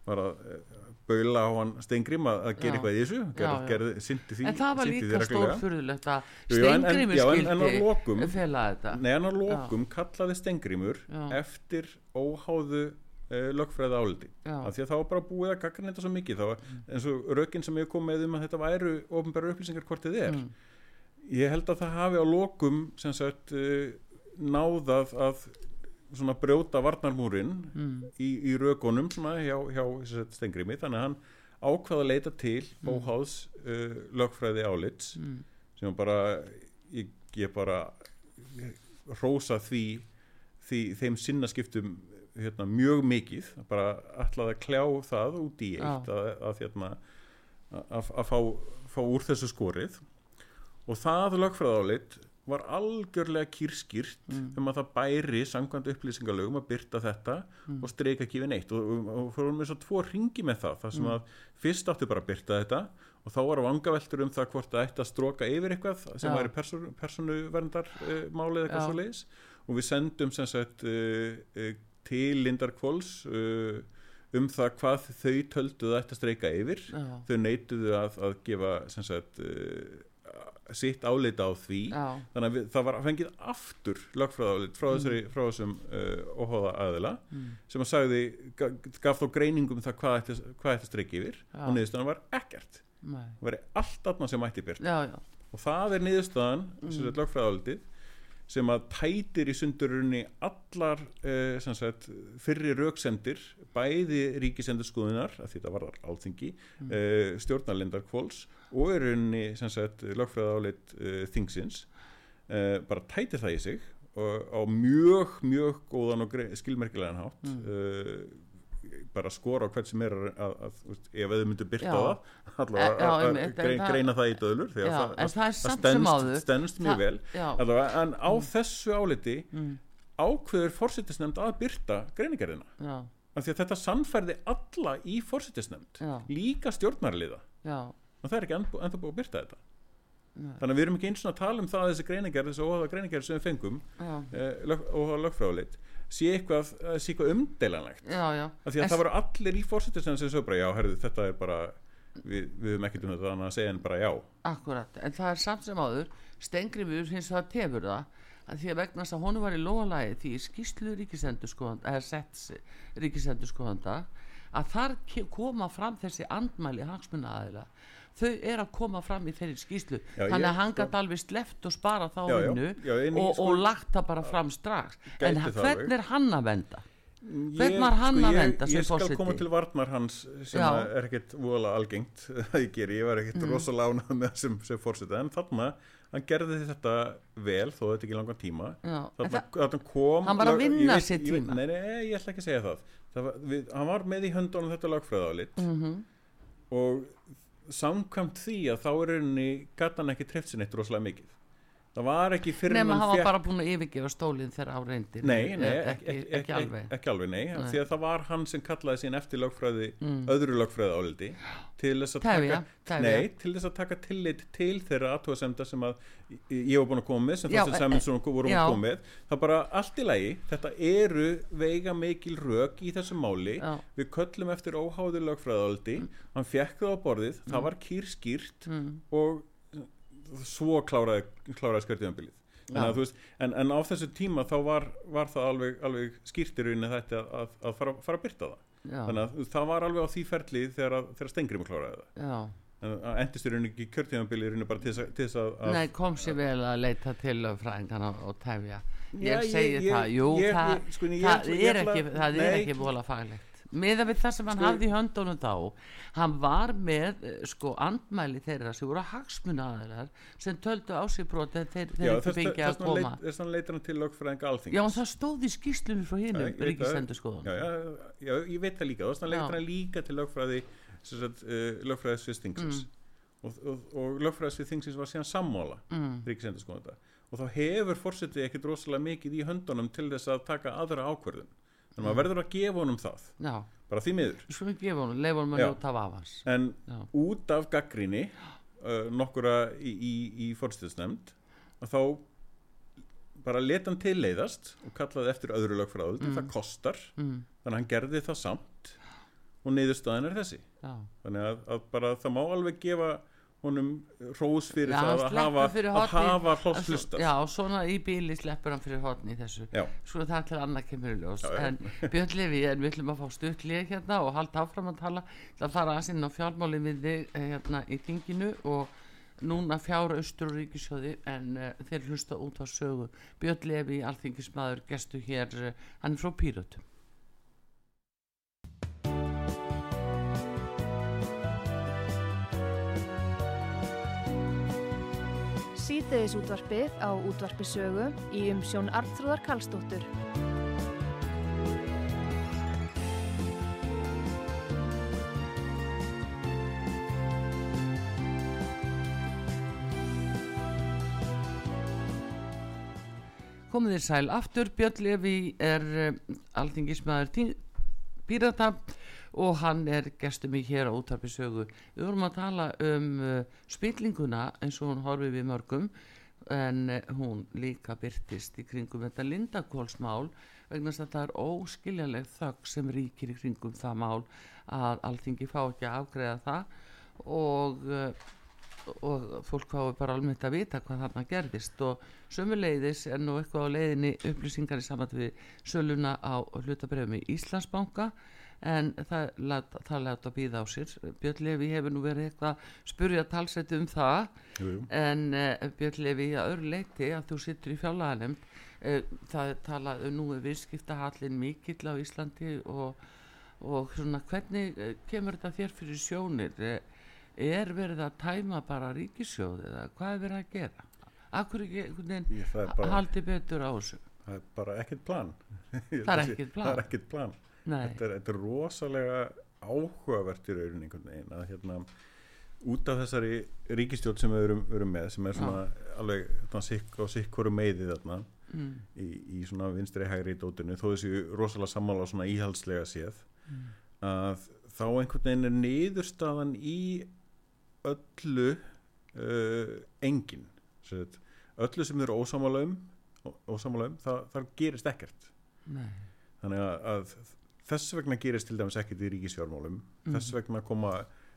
var að eh, baula á hann Stengrim að, gera eitthvað í þessu. Gerði, gerði, syndi því en það var líka stórfurðulegt að Stengrimur skildi fela þetta. Nei, en á lokum kallaði Stengrimur eftir óháðu uh, lögfræði áldi af því að þá var bara búið að gagna þetta svo mikið. Þá, mm. eins og rökinn sem ég kom með um að þetta væru ofnbæra upplýsingar hvort þið er. Mm. ég held að það hafi á lokum sem sagt uh, náðað að svona brjóta varnarmúrin mm. í, í rökunum svona hjá, hjá Stengrimi þannig að hann ákvaða að leita til mm. óháðs uh, lögfræði álits mm. sem bara ég, ég bara rosa því, því þeim sinnaskiptum hérna, mjög mikið bara ætlaði að kljá það út í eitt að, að, hérna, að, að fá, fá úr þessu skorið og það lögfræðálit var algjörlega kýrskýrt mm. um að það bæri sangkvæmt upplýsingalögum að byrta þetta mm. og streika ekki við neitt og, og, og fórum við svo tvo ringi með það þar sem mm. að fyrst áttu bara að byrta þetta og þá var vangaveltur um það hvort það ætti að stróka yfir eitthvað sem væri persónuverndar uh, málið eitthvað svo leiðis og við sendum sem sagt uh, uh, til Lindar Kvols uh, um það hvað þau tölduðu ætti að streyka yfir Já. þau neituðu að, að gefa sagt, uh, sitt áleita á því Já. þannig að við, það var fengið aftur lagfræðálit frá, mm. frá þessum uh, óháða aðila mm. sem að sagði, gaf þá greiningum um það hvað að streyka yfir Já. og niðurstaðan var ekkert það var allt aðna sem ætti byrst og það er niðurstaðan mm. lagfræðálitið sem að tætir í sundurunni allar uh, sagt, fyrri rauksendir bæði ríkisendur skoðunar að þetta var alþingi mm. eh, stjórnarlindar kvóls og er unni lögfræða áleitt uh, þingsins. Bara tætir það í sig og á mjög mjög góðan og skilmerkilegan hátt. Mm bara skora á hvert sem er að, að, að ef þau myndu byrta já. það allavega að greina, greina það í döðlur því að já, það, það, það stennst mjög vel. allavega, en á mm. þessu áliti mm. ákveður fórsettisnefnd að byrta greinigerðina af því að þetta sannferði alla í fórsettisnefnd líka stjórnarliða. Og það er ekki ennþá búið að byrta þetta. Nei. þannig að við erum ekki eins og að tala um það að þessi greinigerð þessi óhafa greinigerð sem við fengum eh, óhafa lögfráleitt sé eitthvað, sé eitthvað umdeilanlegt. Já, já. af því að en það voru allir í fórsettisnefn sem svo bara já, herðu, þetta er bara við, við höfum ekkert um þetta þannig að segja en bara já. Akkurat, en það er samt sem áður Stengriður finnst það tefur það að því að vegna þess að honu var í loðalægi því skýslu ríkisendurskoðanda eða sett ríkisendurskoðanda að þar koma fram þessi andmæli hagsmunna aðeila þau er að koma fram í þeirri skýslu já, þannig að hann gæti alveg sleft og spara þá vinnu og, sko, og lagt það bara fram strax. En hvern er hann að venda? hvern var hann sko, að venda ég, ég skal fórseti? koma til varnar hans sem er ekkert vola algengt <laughs> að ég ger, ég var ekkert mm. rosalega ánað með sem, sem fórseti en þarna hann gerði þetta vel þó þetta ekki langan tíma. Þarna, þarna kom hann var að vinna ég, sér tíma. Nei, nei, ég ætla ekki að segja það, það var, við, hann var með í höndunum þetta lagfræðálit mm -hmm. og samkvæmt því að þá er rauninni gatan ekki treft sér neitt rosalega mikið það var ekki fyrir nema hann var fjart... bara búin að yfirgefa stólinn þegar á reyndir nei, nei, ekki, ekki, ekki alveg ekki alveg, nei, nei, því að það var hann sem kallaði sín eftir lögfræði, mm. öðru lögfræði álildi til þess að taka nei, til þess að taka tillit til þeirra aðtóðasemda sem að ég var búin að koma með sem það sem Sæmundsson voru að koma með það bara allt í lagi, þetta eru veiga meikil rög í þessu máli já. við köllum eftir óháður lögfræði álildi, mm. hann fekk það á borðið mm. það var kýrskýrt mm. og svo kláraði, kláraði skörtíðanbilið en, en á þessu tíma þá var, var það alveg, alveg skýrtirunni þetta að, að fara, fara að byrta það. Já. þannig að það var alveg á því ferli þegar, þegar Stengrim kláraði það. Já. en endisturunni ekki kjörtíðanbilið bara til þess að, að Nei, kom sér vel að leita til fræðingarna og tefja. Ég segi það, jú, það, sko, það er ekki, það er ekki bóla faglegt meðan við það sem hann sko, hafði í höndunum þá hann var með eh, sko andmæli þeirra sem voru hagsmuna aðeinar sem töldu á sig brot en þeir, þeir ekki fengið að koma. þess vegna leitur hann til lögfræðinga alþingis. Já og það stóði í skýslunum frá hinn já, já, já, ég veit það líka. Þess vegna leitur hann líka til lögfræði uh, lögfræðisvistingsins mm. og, og, og lögfræðisvistingsins var síðan sammála mm. ríkisendur skoðun og þá hefur fórsetið ekkert rosalega mikið í höndunum til þess að taka aðra ákverðun en maður verður að gefa honum það já. bara því miður honum, honum að en Já. út af gaggrinni uh, nokkura í, í, í fórstisnefnd að þá bara leta hann til leiðast og kallaði eftir öðru lögfræðu mm. það kostar, mm. þannig að hann gerði það samt og niðurstaðin er þessi Já. þannig að, að bara það má alveg gefa honum rós fyrir já, það að hafa, að hafa hlóðslusta Já, svona í bíli sleppur hann fyrir hodni þessu. Já. Svo það til annað kemur ljós. Já, En Björn Levi, en við ætlum að fá stuttlið hérna og halda áfram að tala. Það fara að sinna á fjármáli við þig eh, hérna í tinginu og núna fjára austur og ríkisjóði en uh, þeir hlusta út á sögu. Björn Levi, alþingismadur, gestu hér uh, hann er frá Pírötum síðdeðis útvarpið á útvarpisögu í umsjón Arnþróðar Kallstóttur. Komið þér sæl aftur, Björn Levi er uh, alþingismæður Pírata og hann er gestur mig hér á útarpisögu við vorum að tala um uh, spillinguna eins og hún horfið við mörgum en uh, hún líka byrtist í kringum þetta lindakólsmál vegna að það er óskiljaleg þögg sem ríkir í kringum það mál að alltingi fá ekki að afgreða það og uh, og fólk fái bara almennt að vita hvað þarna gerðist. Og sömuleiðis er nú eitthvað á leiðinni upplýsingar í samvættu við söluna á hlutabrefum í Íslandsbanka en það, það láta að býða á sér. Björn Levi hefur nú verið eitthvað spurja talseti um það. Jú, jú. en uh, Björn Levi að öru leiti að þú sittur í fjálaganum uh, það talaðu nú við skiptahallin mikill á Íslandi og, og svona hvernig uh, kemur þetta þér fyrir sjónir? Er verið að tæma bara ríkisjóð eða hvað er verið að gera? Akkur ekki haldi betur á þessu? Það er bara ekkert plan. <laughs> Það er ekkert plan Þetta er, þetta er rosalega áhugavert í rauninni einhvern veginn að hérna út af þessari ríkistjórn sem við erum, erum með sem er svona ja. alveg svona, sikk og sikk hverju meiði þarna mm. í, í svona vinstri hægri í dótinu þó þessi rosalega sammála svona íhalslega séð mm. að þá einhvern veginn er niðurstaðan í öllu uh, engin Sett, öllu sem eru ósamála um ósamála um, það, það gerist ekkert Nei. þannig að, að þess vegna gerist til dæmis ekkert í ríkisfjármálum mm. þess vegna koma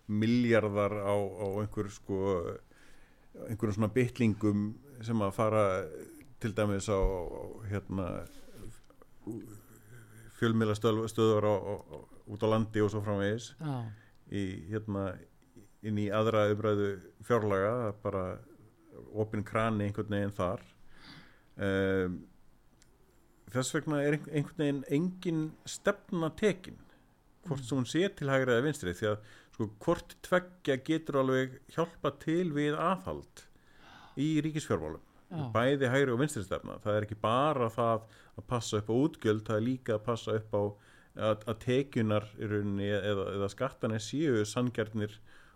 miljardar á, á einhver sko einhverjum svona bytlingum sem að fara til dæmis á, á hérna fjölmiðlastöður út á landi og svo framvegis ah. í hérna inn í aðra umræðu fjárlaga bara opinn krani einhvern veginn þar um þess vegna er einhvern veginn engin stefna tekin hvort sem hún sé til hægra eða vinstri því að sko hvort tveggja getur alveg hjálpa til við aðhald í ríkisfjármálum Já. bæði hægri og vinstri stefna það er ekki bara það að passa upp á útgjöld það er líka að passa upp á að, að tekjunar rauninni, eða, eða skattanir séu sangjarnir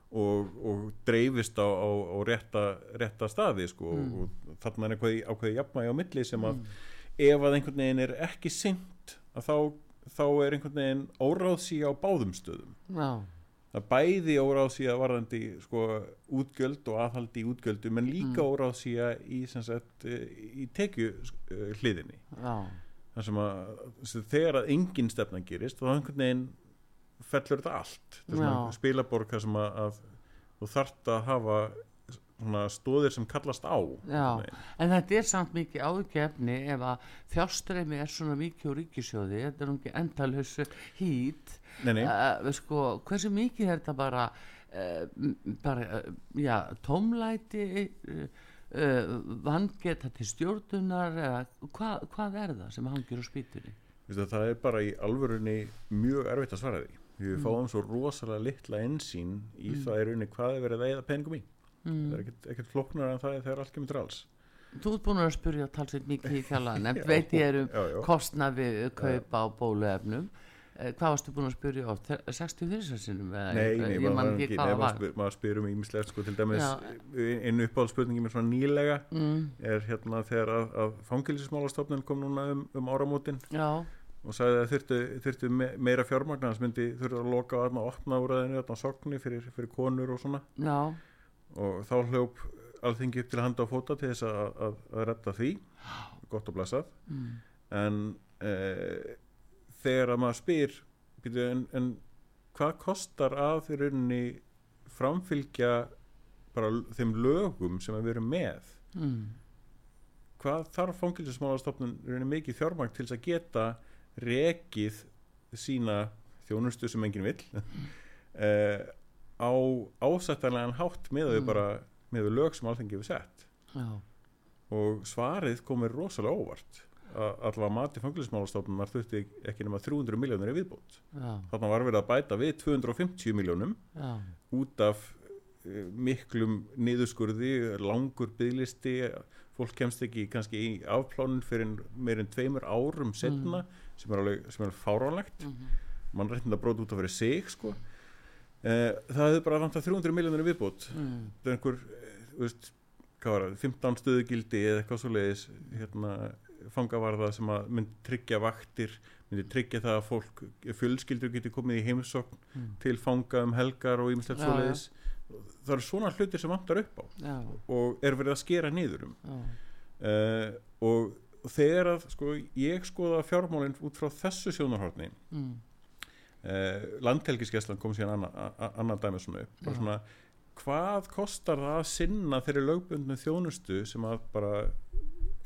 og, og dreifist á, á, á rétta, rétta staði sko, mm. og þarna er eitthvað ákveði jafnmægi á milli sem að mm ef að einhvern veginn er ekki synd þá, þá er einhvern veginn óráðsí á báðum stöðum. Já. það bæði óráðsí að varðandi sko útgjöld og aðhaldi í útgjöldum en líka mm. óráðsí að í, sagt, í tekju hliðinni þar sem að þegar að engin stefna gerist þá einhvern veginn fellur þetta allt. Spilaborg þar sem að, að þú þart að hafa stóðir sem kallast á Já, en þetta er samt mikið áðgefni ef að þjástreimi er svona mikið á ríkisjóði, þetta er ekki endalösu hít uh, sko, hversu mikið er þetta bara uh, bara, uh, já, tómlæti vangeta til stjórnunar eða hva, hvað er það sem hangir á spýtunni? Það er bara í alvörunni mjög erfitt að svara því við mm. fáum svo rosalega litla ensýn í mm. það er unni hvað er verið að eða peningum í mm. það er ekkert, ekkert floknar en það er þegar allt kemur til alls. Þú ert búin að spyrja talsveit mikið í fjallan <laughs> en veit ég eru kostna við kaupa á bóluefnum. Eh, hvað varstu búin að spyrja á 63 sinum? Nei, nei, maður, maður, maður spyrum ímislegt sko til dæmis einu uppáhaldsspurningi mér svona nýlega mm. er hérna þegar að, að fangilismálastofnun kom núna um, um áramótin Já. og sagði að þurftu, þurftu meira fjármagnar þess myndi þurftu að loka að opna úr aðeinu, að sokni fyrir, fyrir konur og svona. Já og þá hljóp alþingi upp til handa á fóta til þess að, að, að retta því gott og blessað mm. en e, þegar að maður spyr en, en hvað kostar að því rauninni framfylgja bara þeim lögum sem við erum með mm. hvað þarf fangilsismálastofnun rauninni mikið fjármang til þess að geta rekið sína þjónustu sem enginn vil mm. eh, á ásættanlegan hátt með þau mm. bara með lög sem allþengi hefur sett Já. og svarið komir rosalega óvart allavega mati fangilismálastofnunar þurfti ekki nema 300 miljónir í viðbót þarna var verið að bæta við 250 miljónum Já. út af uh, miklum niðurskurði langur bygglisti fólk kemst ekki kannski í afplánin fyrir meirinn tveimur árum setna mm. sem er alveg, er fáránlegt mm -hmm. mann reyndi að bróta út af fyrir sig sko það hefur bara vant að 300 miljónir í viðbót mm. það er einhver, eh, veist, hvað var það 15 stöðugildi eða eitthvað svo leiðis hérna fangavarða sem að myndi tryggja vaktir myndi tryggja það að fólk fjölskyldur getur komið í heimsokn mm. til fanga um helgar og ímislegt svo leiðis það eru svona hlutir sem vantar upp á já. og er verið að skera nýður um uh, og þegar að sko, ég skoða fjármálinn út frá þessu sjónarhortni mm. Uh, landhelgiskeslan kom síðan annar dæmi svona upp svona, hvað kostar það að sinna þeirri lögbundnu þjónustu sem að bara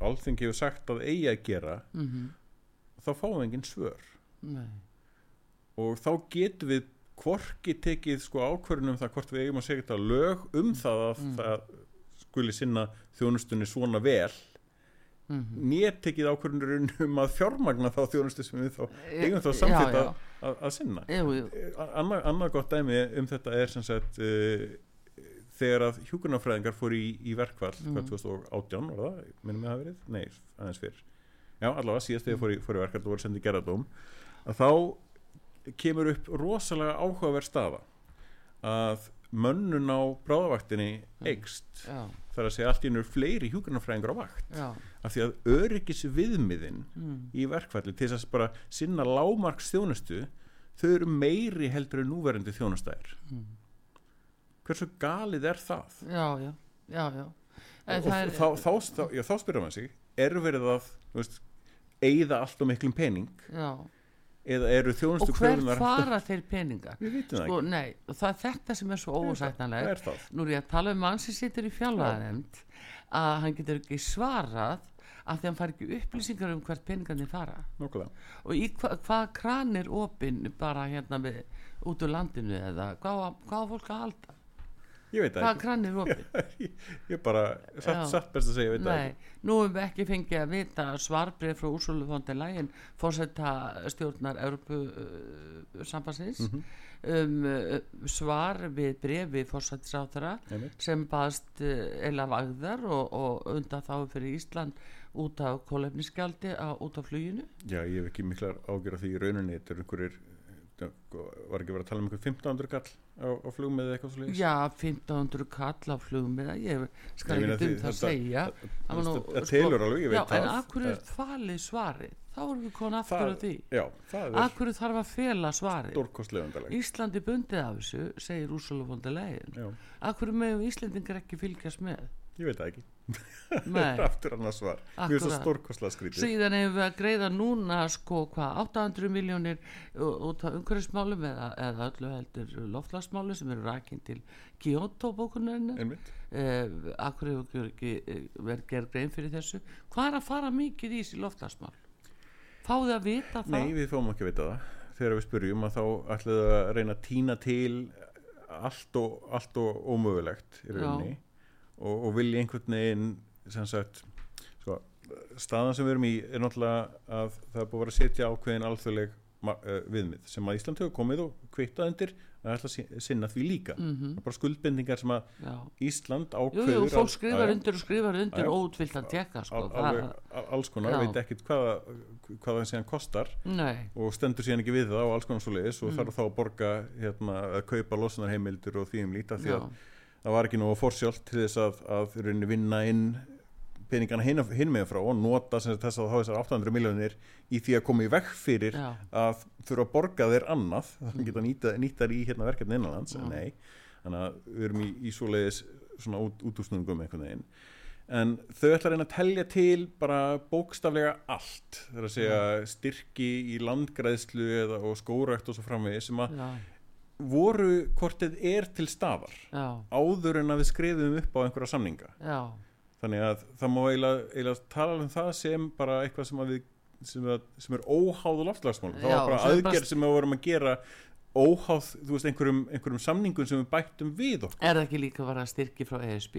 alþengi hefur sagt að eigi að gera mm -hmm. þá fáum við engin svör Nei. og þá getum við hvorki tekið sko ákverðunum það hvort við eigum að segja þetta lög um það að mm. það skuli sinna þjónustunni svona vel mm -hmm. nér tekið ákverðunum um að fjármagna þá þjónustu sem við þá eigum þá samfitt að, að, að sinna. Annað anna gott dæmi um þetta er sem sagt uh, þegar að hjúkurnafræðingar fór í, í verkvall mm. 2018 var það, minnum ég að verið? Nei, aðeins fyrr. Já, allavega síðast þegar fór í, fór í verkvall og voru sendið gerðardóm að þá kemur upp rosalega áhugaverð staða að mönnun á bráðavaktinni eigst ja. Þar að segja allt í nörg fleiri hjúkurnafræðingar á vakt ja. af því að öryggis viðmiðin mm. í verkvalli til þess að bara sinna lámarks þjónustu þau eru meiri heldur en núverandi þjónustæðir mm hversu galið er það já, já, já, já. og, er, þá, þá, þá, já, þá spyrja maður sig er verið að veist, eigða allt og miklum pening já eða eru þjónustu og hver fara þeir peningar sko, nei, það er þetta sem er svo ósættanlega nú er ég að tala um mann sem situr í fjálfaðanemnd að hann getur ekki svarað að því hann far ekki upplýsingar um hvert peningarnir fara. Nókulega. og í hva, hvað kranir opinn bara hérna með, út úr landinu eða hvað, hvað fólk að halda ég veit það ekki. opið? <laughs> Ég bara, satt, satt best að segja, ég veit það ekki. Nú hefum við ekki fengið að vita svarbrið frá Úrsólu Fondi Lægin fórsetta stjórnar Európu uh, samfansins mm -hmm. um, uh, svar við brefi fórsettisáþara sem baðst uh, eila vagðar og, og undan þá fyrir Ísland út af kólefniskjaldi út af fluginu. Já, ég hef ekki miklar ágjör af því í rauninni þetta er einhverjir var ekki verið að tala um einhver 1500 kall á, á flugmiði eitthvað slúðis já 1500 kall á flugmiða ég skal ekki um það að segja. það telur sko- alveg, ég veit það. en akkur er falið svari þá erum við konið aftur á því. akkur þarf að fela svari Íslandi bundið af þessu segir Úrsula von der Leyen. Akkur með Íslandingar ekki fylgjast með ég veit það ekki. <laughs> Aftur annars var mjög svo stórkosla skrítið. Síðan hefur við að greiða núna sko hvað 800 miljónir út af umhverfismálum eða, eða öllu heldur loftlagsmálu sem eru rækinn til Kyoto bókunarinn eh, akkur hefur ekki eh, verið gerð grein fyrir þessu? Hvað er að fara mikið í þessi loftlagsmál fáðu að vita það? Nei við fáum ekki að vita það. Þegar við spurjum að þá ætlaðu að reyna að týna til allt og, allt og ómögulegt í rauninni. Já og, og vilja einhvern veginn sem sagt sko, staðan sem við erum í er náttúrulega að það er búið að setja ákveðin alþjóðleg uh, viðmið sem að Ísland hefur komið og kvittað undir að ætla að sinna því líka mm -hmm. bara skuldbendingar sem að Já. Ísland ákveður Jú, jú, fólk skrifar undir og skrifar undir og útvilt að tjekka sko, al, al, alls konar, veit ekkert hvað hvað það síðan kostar Nei. og stendur síðan ekki við það og alls konar svo leiðis og mm. þarf þá að borga hérna, að kaupa losunarheimildur og því um líta því að það var ekki nú að forsjált til þess að, að vinna inn peningana hinn, með frá og nota þess að þá þessar 800 miljónir í því að koma í vekk fyrir Já. að þurfa að borga þeir annað þannig að geta nýta, nýttar í hérna, verkefni innanlands nei, þannig að við erum í, í svoleiðis svona út, útúsnungum einhvern veginn. En þau ætla að reyna að telja til bara bókstaflega allt. Það er að segja styrki í landgræðslu eða, og skórækt og svo framvegi sem að já, voru hvort þið er til staðar já, áður en að við skrifum upp á einhverja samninga. Já, þannig að það má eiginlega, eiginlega tala um það sem bara eitthvað sem, við, sem, að, sem er óháðu loftslagsmál það Já, var bara er aðgerð sem við vorum að gera óháð, þú veist, einhverjum, einhverjum samningum sem við bættum við okkur. Er það ekki líka að vera styrki frá ESB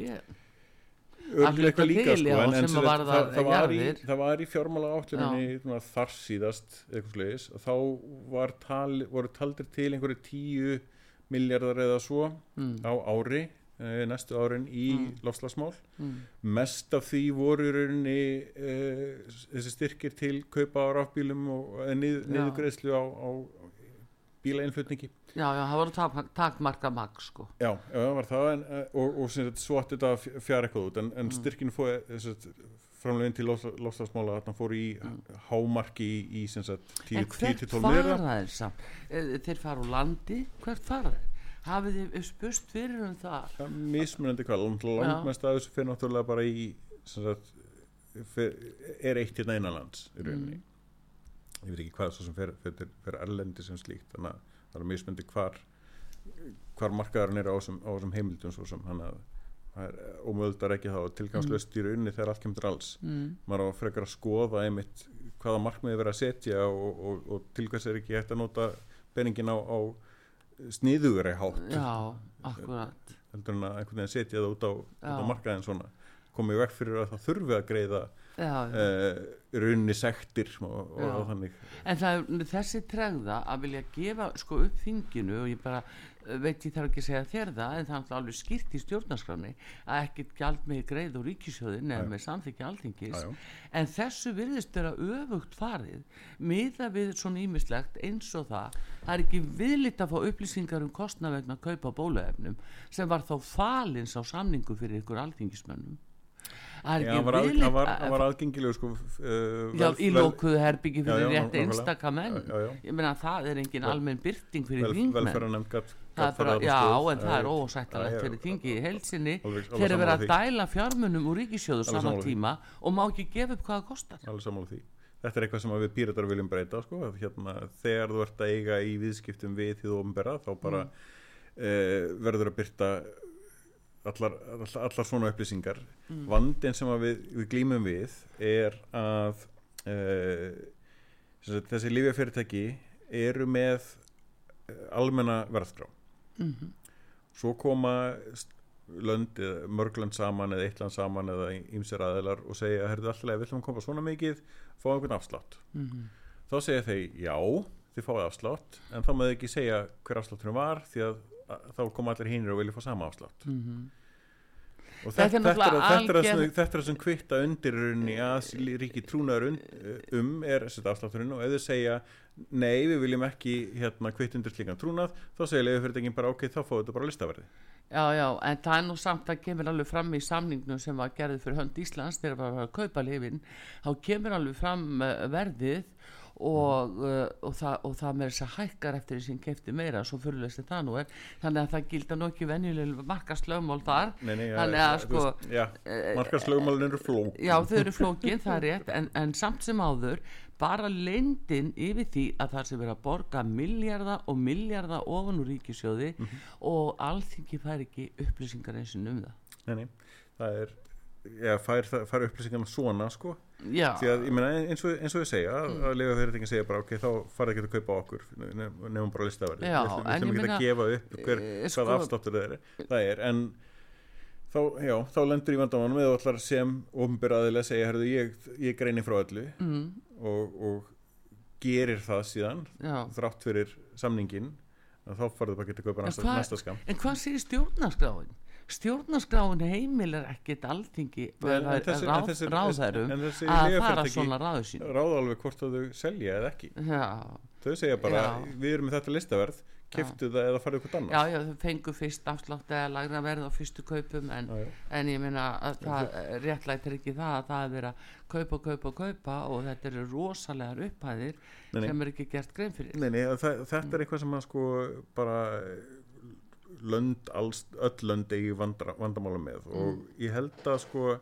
Eitthvað líka, sko, en, en sem sem að sagt, varða það, það, var í, það var í fjármála átluninni þar síðast slegis þá var tal, voru taldir til einhverju tíu miljardar eða svo mm. á ári eh, næstu árin í Mm. lofslagsmál Mm. mest af því voru rauninni uh, þessi styrkir til kaupa á rafbílum og uh, nið, niðurgreðslu á, á bílainflutningi já, já, það tak, takmarka mag sko. já, já, það var það en, uh, og, og sagt, svo átti þetta að fjara eitthvað út en, en Mm. styrkinu fóði framlegin til lofslagsmála þarna fór í hámarki í, í sagt, 10 Mm. en hvert 10-12 fara þeir samt Eh, þeir fara úr landi, hvert fara þeir hafið þið spust fyrir um það Ja, mismunandi hvað, langmest þessu fyrir náttúrulega bara í sagt, er eitt hérna innanlands í rauninni Mm. ég veit ekki hvað svo sem fer, fer, fer erlendi sem slíkt þannig að það er mismunandi hvar hvar markaðarinn er á þessum, heimildum svo sem. Hann að það er ómöldar ekki þá tilgangslöst í rauninni þegar allt kemur alls. Mm. maður á frekar að skoða einmitt hvaða markmiði verið að setja og, og, og til hvers er ekki hægt að nota peningin á, á sniðugri hátt. Já, akkurat. Heldur en að einhvern veginn setja það út á, á markaðin svona. Komið vekk fyrir að það þurfi að greiða runni sektir og, og, þannig. En það er þessi tregða að vilja gefa sko upp þinginu og ég bara eh, veit ég þarf ekki að segja þér það en það er alveg skýrt í stjórnarskráni að ekkert gjald með greið og ríkisjóðin eða með samþykja alþingis. Já, já. en þessu virðist vera öfugt farið miða við svona ímislegt eins og það. Það er ekki viðlitt að fá upplýsingar um kostnað vegna kaupa bóluefnum sem var þá falins á samningu fyrir ykkur alþingismönnum það var, að, var, var aðgengilegu sko, uh, í lókuðu herbyggi fyrir já, rétt Já, já, já. ég meina það er engin almenn byrting fyrir þingmenn. já, en það er ósættalegt fyrir þingi í heilsinni eru verið að dæla fjármunum úr ríkisjóðu Alveg sama sammála því. tíma og má ekki gefa upp hvað það kostar. Alveg sammála því. Þetta er eitthvað sem við píratar viljum breyta sko, hérna, þegar þú ert að eiga í viðskiptum við því þú ofnbera þá bara mm. verður að byrta allar, allar, allar svona upplýsingar mm. vandin sem við, við glýmum við er að uh, þessi lífjafyrirtæki eru með eh, almenna verðskrá mm svo koma lönd, eða mörg lönd saman eða eitt land saman eða ýmsir aðeilar og segja, herrðu alltaf, við ætlum að koma svona mikið fá einhvern afslátt -hmm. þá segja þeir, já, þið fáið afslátt en þá maður ekki segja hver afslátturinn var því að þá koma allir hínir og vilja fá sama afslátt. Og Þetta er þetta, þetta, er, þetta, er, alger... þetta er sem kvitta undir runni að ríki trúnaður un, um er afslátturinn. Og ef þau segja nei, við viljum ekki hérna, kvitt undir slíkan trúnað þá segja leifurfyrirtækin bara ok, þá fáið þetta bara listaverði Já, já, en það er nú samt að kemur alveg fram í samningnum sem var gerðið fyrir hönd Íslands þegar var að kaupa lifin þá kemur alveg fram uh, verðið og, uh, og, það, og það með þess að hækkar eftir því sem kefti meira svo fyrirlesti það nú er. Þannig að það gilda nú ekki venjuleg markaslögmál þar. Nei, nei, Þannig að, sko, Já, markaslögumálin eru flók Já, þau eru flókin, það er rétt en, en samt sem áður bara leyndin yfir því að það sé verið að borga milljarða og milljarða ofan úr ríkisjóði Mhm. og alþingi fær ekki upplýsingar eins og um það. Nei, nei, það er Já, fær, það- fær upplýsingarna svona sko. Já, því að ég meina eins og, eins og ég segja að, að lega fyrirtækin segja bara ok, þá farið ekki að kaupa okkur nef- nefnum bara listaverði við ætlum- ekki að gefa upp hver, eh, hvað sko- afsláttur það er, það er en þá, já, þá lendur í vandamannum eða allar sem ofnbyrðaðilega segja herðu, ég, ég greini frá öllu mm, og, og gerir það síðan já. þrátt fyrir samningin að þá farið bara að geta kaupa En næsta, hvað- næsta skam En hvað segir stjórnarskráin? Stjórnarskráin heimilar ekkit alþingi en ráð, að fara svona ráðu sín ráða alveg hvort þau selja eða ekki Já, þau segja bara, Já. við erum með þetta listaverð keftu það eða farið já, annars já, þau fengu fyrst afslátt eða lagra verð á fyrstu kaupum en, Já, já. en ég meina að það réttlættir ekki það að það er verið að kaupa, kaupa, kaupa og þetta eru rosalegar upphæðir Nei, nei. sem er ekki gert grein fyrir Nei, nei, það, þetta er eitthvað sem að sko bara lönd, alls, öll lönd eigi vandamála með mm. og ég held að sko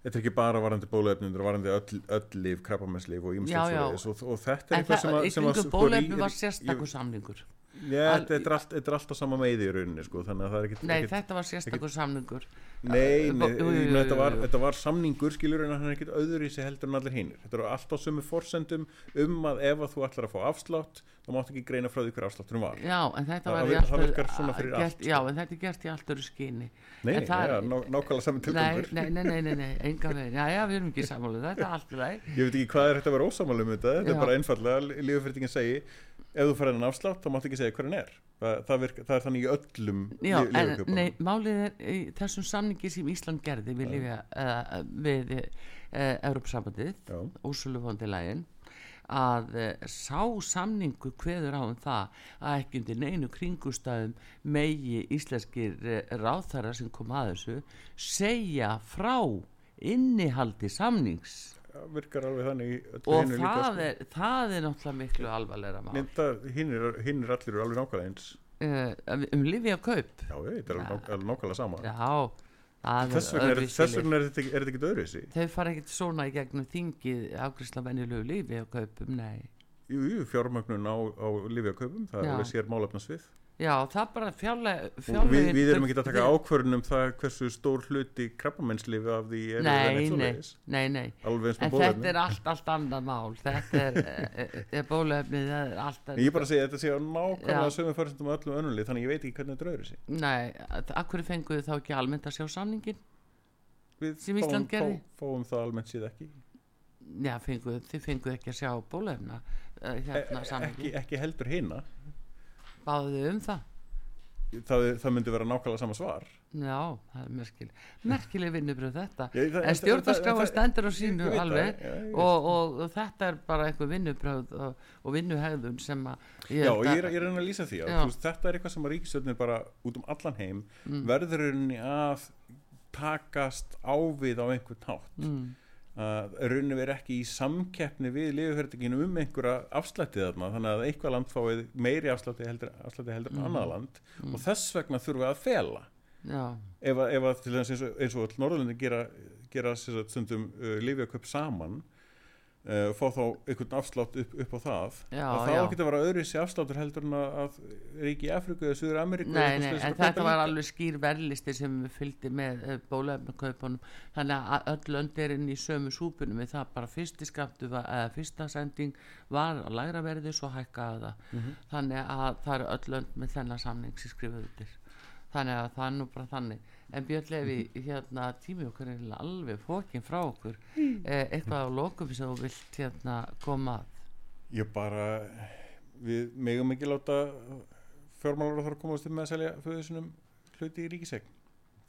þetta er ekki bara varandi bólefnum, þetta er varandi öll, öll líf, krabbamesslíf og ímslegsverðis og, og þetta er eitthvað sem að... En það, bólefnum var sérstakur samlingur. Þetta er, er alltaf sama með í rauninni sko, þannig að það er ekkert... Nei, þetta var sérstakur samlingur. Nei, nei þetta, var, var samningur, skilur, en það er ekkert öðru í sig heldur en allir hinnir. Þetta eru alltaf sömu fórsendum um að ef að þú ætlar að fá afslátt, þá máttu ekki greina frá því hver afslátturum var. Já, en þetta var... Það, það virkar svona fyrir gert, allt. Já, en þetta er gert í allt öru skyni. Nei, það er nákvæmlega saman tilgangur. Nei, nei, nei, nei, nei, enga veginn. Já, já, við erum ekki samanlega, þetta er allt ræð. Ég veit ekki hvað er þetta að vera ósamanlega um þetta, þetta er bara einfallega, lífefyrtingin segi, ef þú fær hennan afslátt, þá máttu ekki segja hver hann er. Það, það, virka, það er þannig í öllum Já, en, nei, málið er í þessum samningi sem Ísland gerði við, lífja, uh, við uh, Európsambandið Úsulufondilægin að uh, sá samningu hveður á um það að ekki undir neinu kringustæðum megi íslenskir ráþæra sem kom að þessu segja frá innihaldi samnings virkar alveg þannig og það, sko. er, það er náttúrulega miklu alvarleira mál. Hinn er, er allir alveg nákvæmlega eins. Uh, um lifi að kaup. Já, þetta er alveg nákvæmlega sama. Já, þess vegna er, er þetta ekki öðruðsi þau fara ekkert svona í gegnum þingið afgriðsla venjulegu lifi að kaupum, nei. Jú, jú, fjármögnun á, á lifi að kaupum það er alveg sér málefnasvið Já, það er bara fjárlega við, við erum ekki að taka ákvörðunum það hversu stór hluti krabbamennslifi af því er nei, nei, nei, nei. en þetta er allt, allt annan mál. Þetta er, <laughs> er bólefnið ég er bara að segja þetta sé á nákvæmlega fyrirstum og öllum önnulegi þannig ég veit ekki hvernig þetta dröður sig Nei, akkur fenguðu þá ekki almennt að sjá samningin við sem Ísland gerði? fáum það almennt síð ekki. Já, fenguðu, þið fenguðu ekki að sjá bólefna uh, hérna, e, ekki, ekki heldur hérna báðu um það? Það, það myndi vera nákvæmlega sama svar. Já, það er merkileg merkileg vinnubröð þetta. Já, það, en stjórnarskráa stendur á sínu alveg það, já, og, og, og þetta er bara eitthvað vinnubröð og, og vinnuhegðun sem að ég Já, ég er, ég er að lýsa því að þetta er eitthvað sem að ríkistöldin bara út um allan heim mm. verður að takast ávið á einhvern tátt mm að rauninu veri ekki í samkeppni við liðuferðinginu um einhverja afslættið þarna þannig að eitthvað land fáið meiri afslætti heldur, afslætti heldur mm. annað land mm. og þess vegna þurfum við að fela ef að, ef að til þess eins og, og Norðurlundin gera, gera stundum uh, liðjököp saman Uh, fá þá einhvern afslátt upp, upp á það. Já, að það ákveði að vera öðru sér afsláttur heldur en að ríki í Afriku eða Suður Ameríku en þetta var alveg skýr verðlisti sem við fylgdi með uh, bólefnakaupunum þannig að öll lönd er inn í sömu súpunum það. Bara fyrsti skaptu eða fyrsta sending var að læra verði svo hækkaða það. Mm -hmm. þannig að það eru öll lönd með þennan samning sem skrifuður þannig að það er nú bara þannig en Björn Levi, hérna tími okkar er alveg fókin frá okkur mm. eh, eitthvað á lokum sem þú vilt hérna koma að ég bara við megum ekki láta fjármálar þarf að komast til með að selja föðusunum hluti í ríkisegn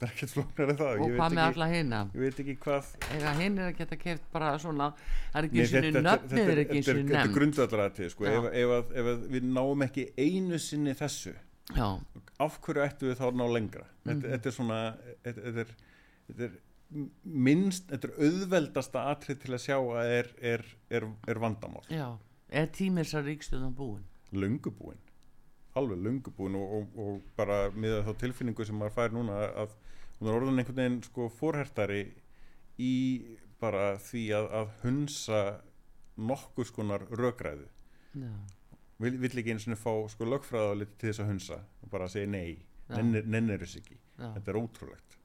það er ekkert flóknar en það og hvað með alla hinna ég veit ekki hvað eða hinn er að geta keft bara svona það er ekki eins og nöfnið er nefn þetta er grundvallar sko. ef, ef, ef, ef við náum ekki einu sinni þessu. Af hverju ættu við þá ná lengra? Mm -hmm. þetta, er svona þetta, er, þetta er minnst, þetta er auðveldasta atrið til að sjá að er, er, er, er vandamál. Já, er tímis að ríkstöðan búin? Lungubúin alveg lungubúin og, og, og bara með þá tilfinningu sem maður fær núna að hún er orðin einhvern veginn sko forhertari í bara því að, að hunsa nokkur skonar rögræðu Já vill, vill ekki eins og fá sko lögfræðaliti til þess að hunsa og bara segja nei, nennir þess ekki. Já. þetta er ótrúlegt.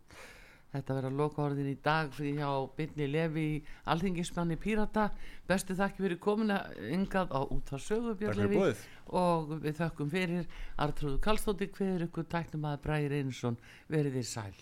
Þetta verður að loka orðin í dag fyrir hjá Binni Levi alþingismanni Pírata. Bestu þakki fyrir komina yngad á útfarsögu Björn Levi. og við þökkum fyrir Artrúðu Kallstóttir hverjur ykkur tæknum að Bræri Einarsson verið í sæl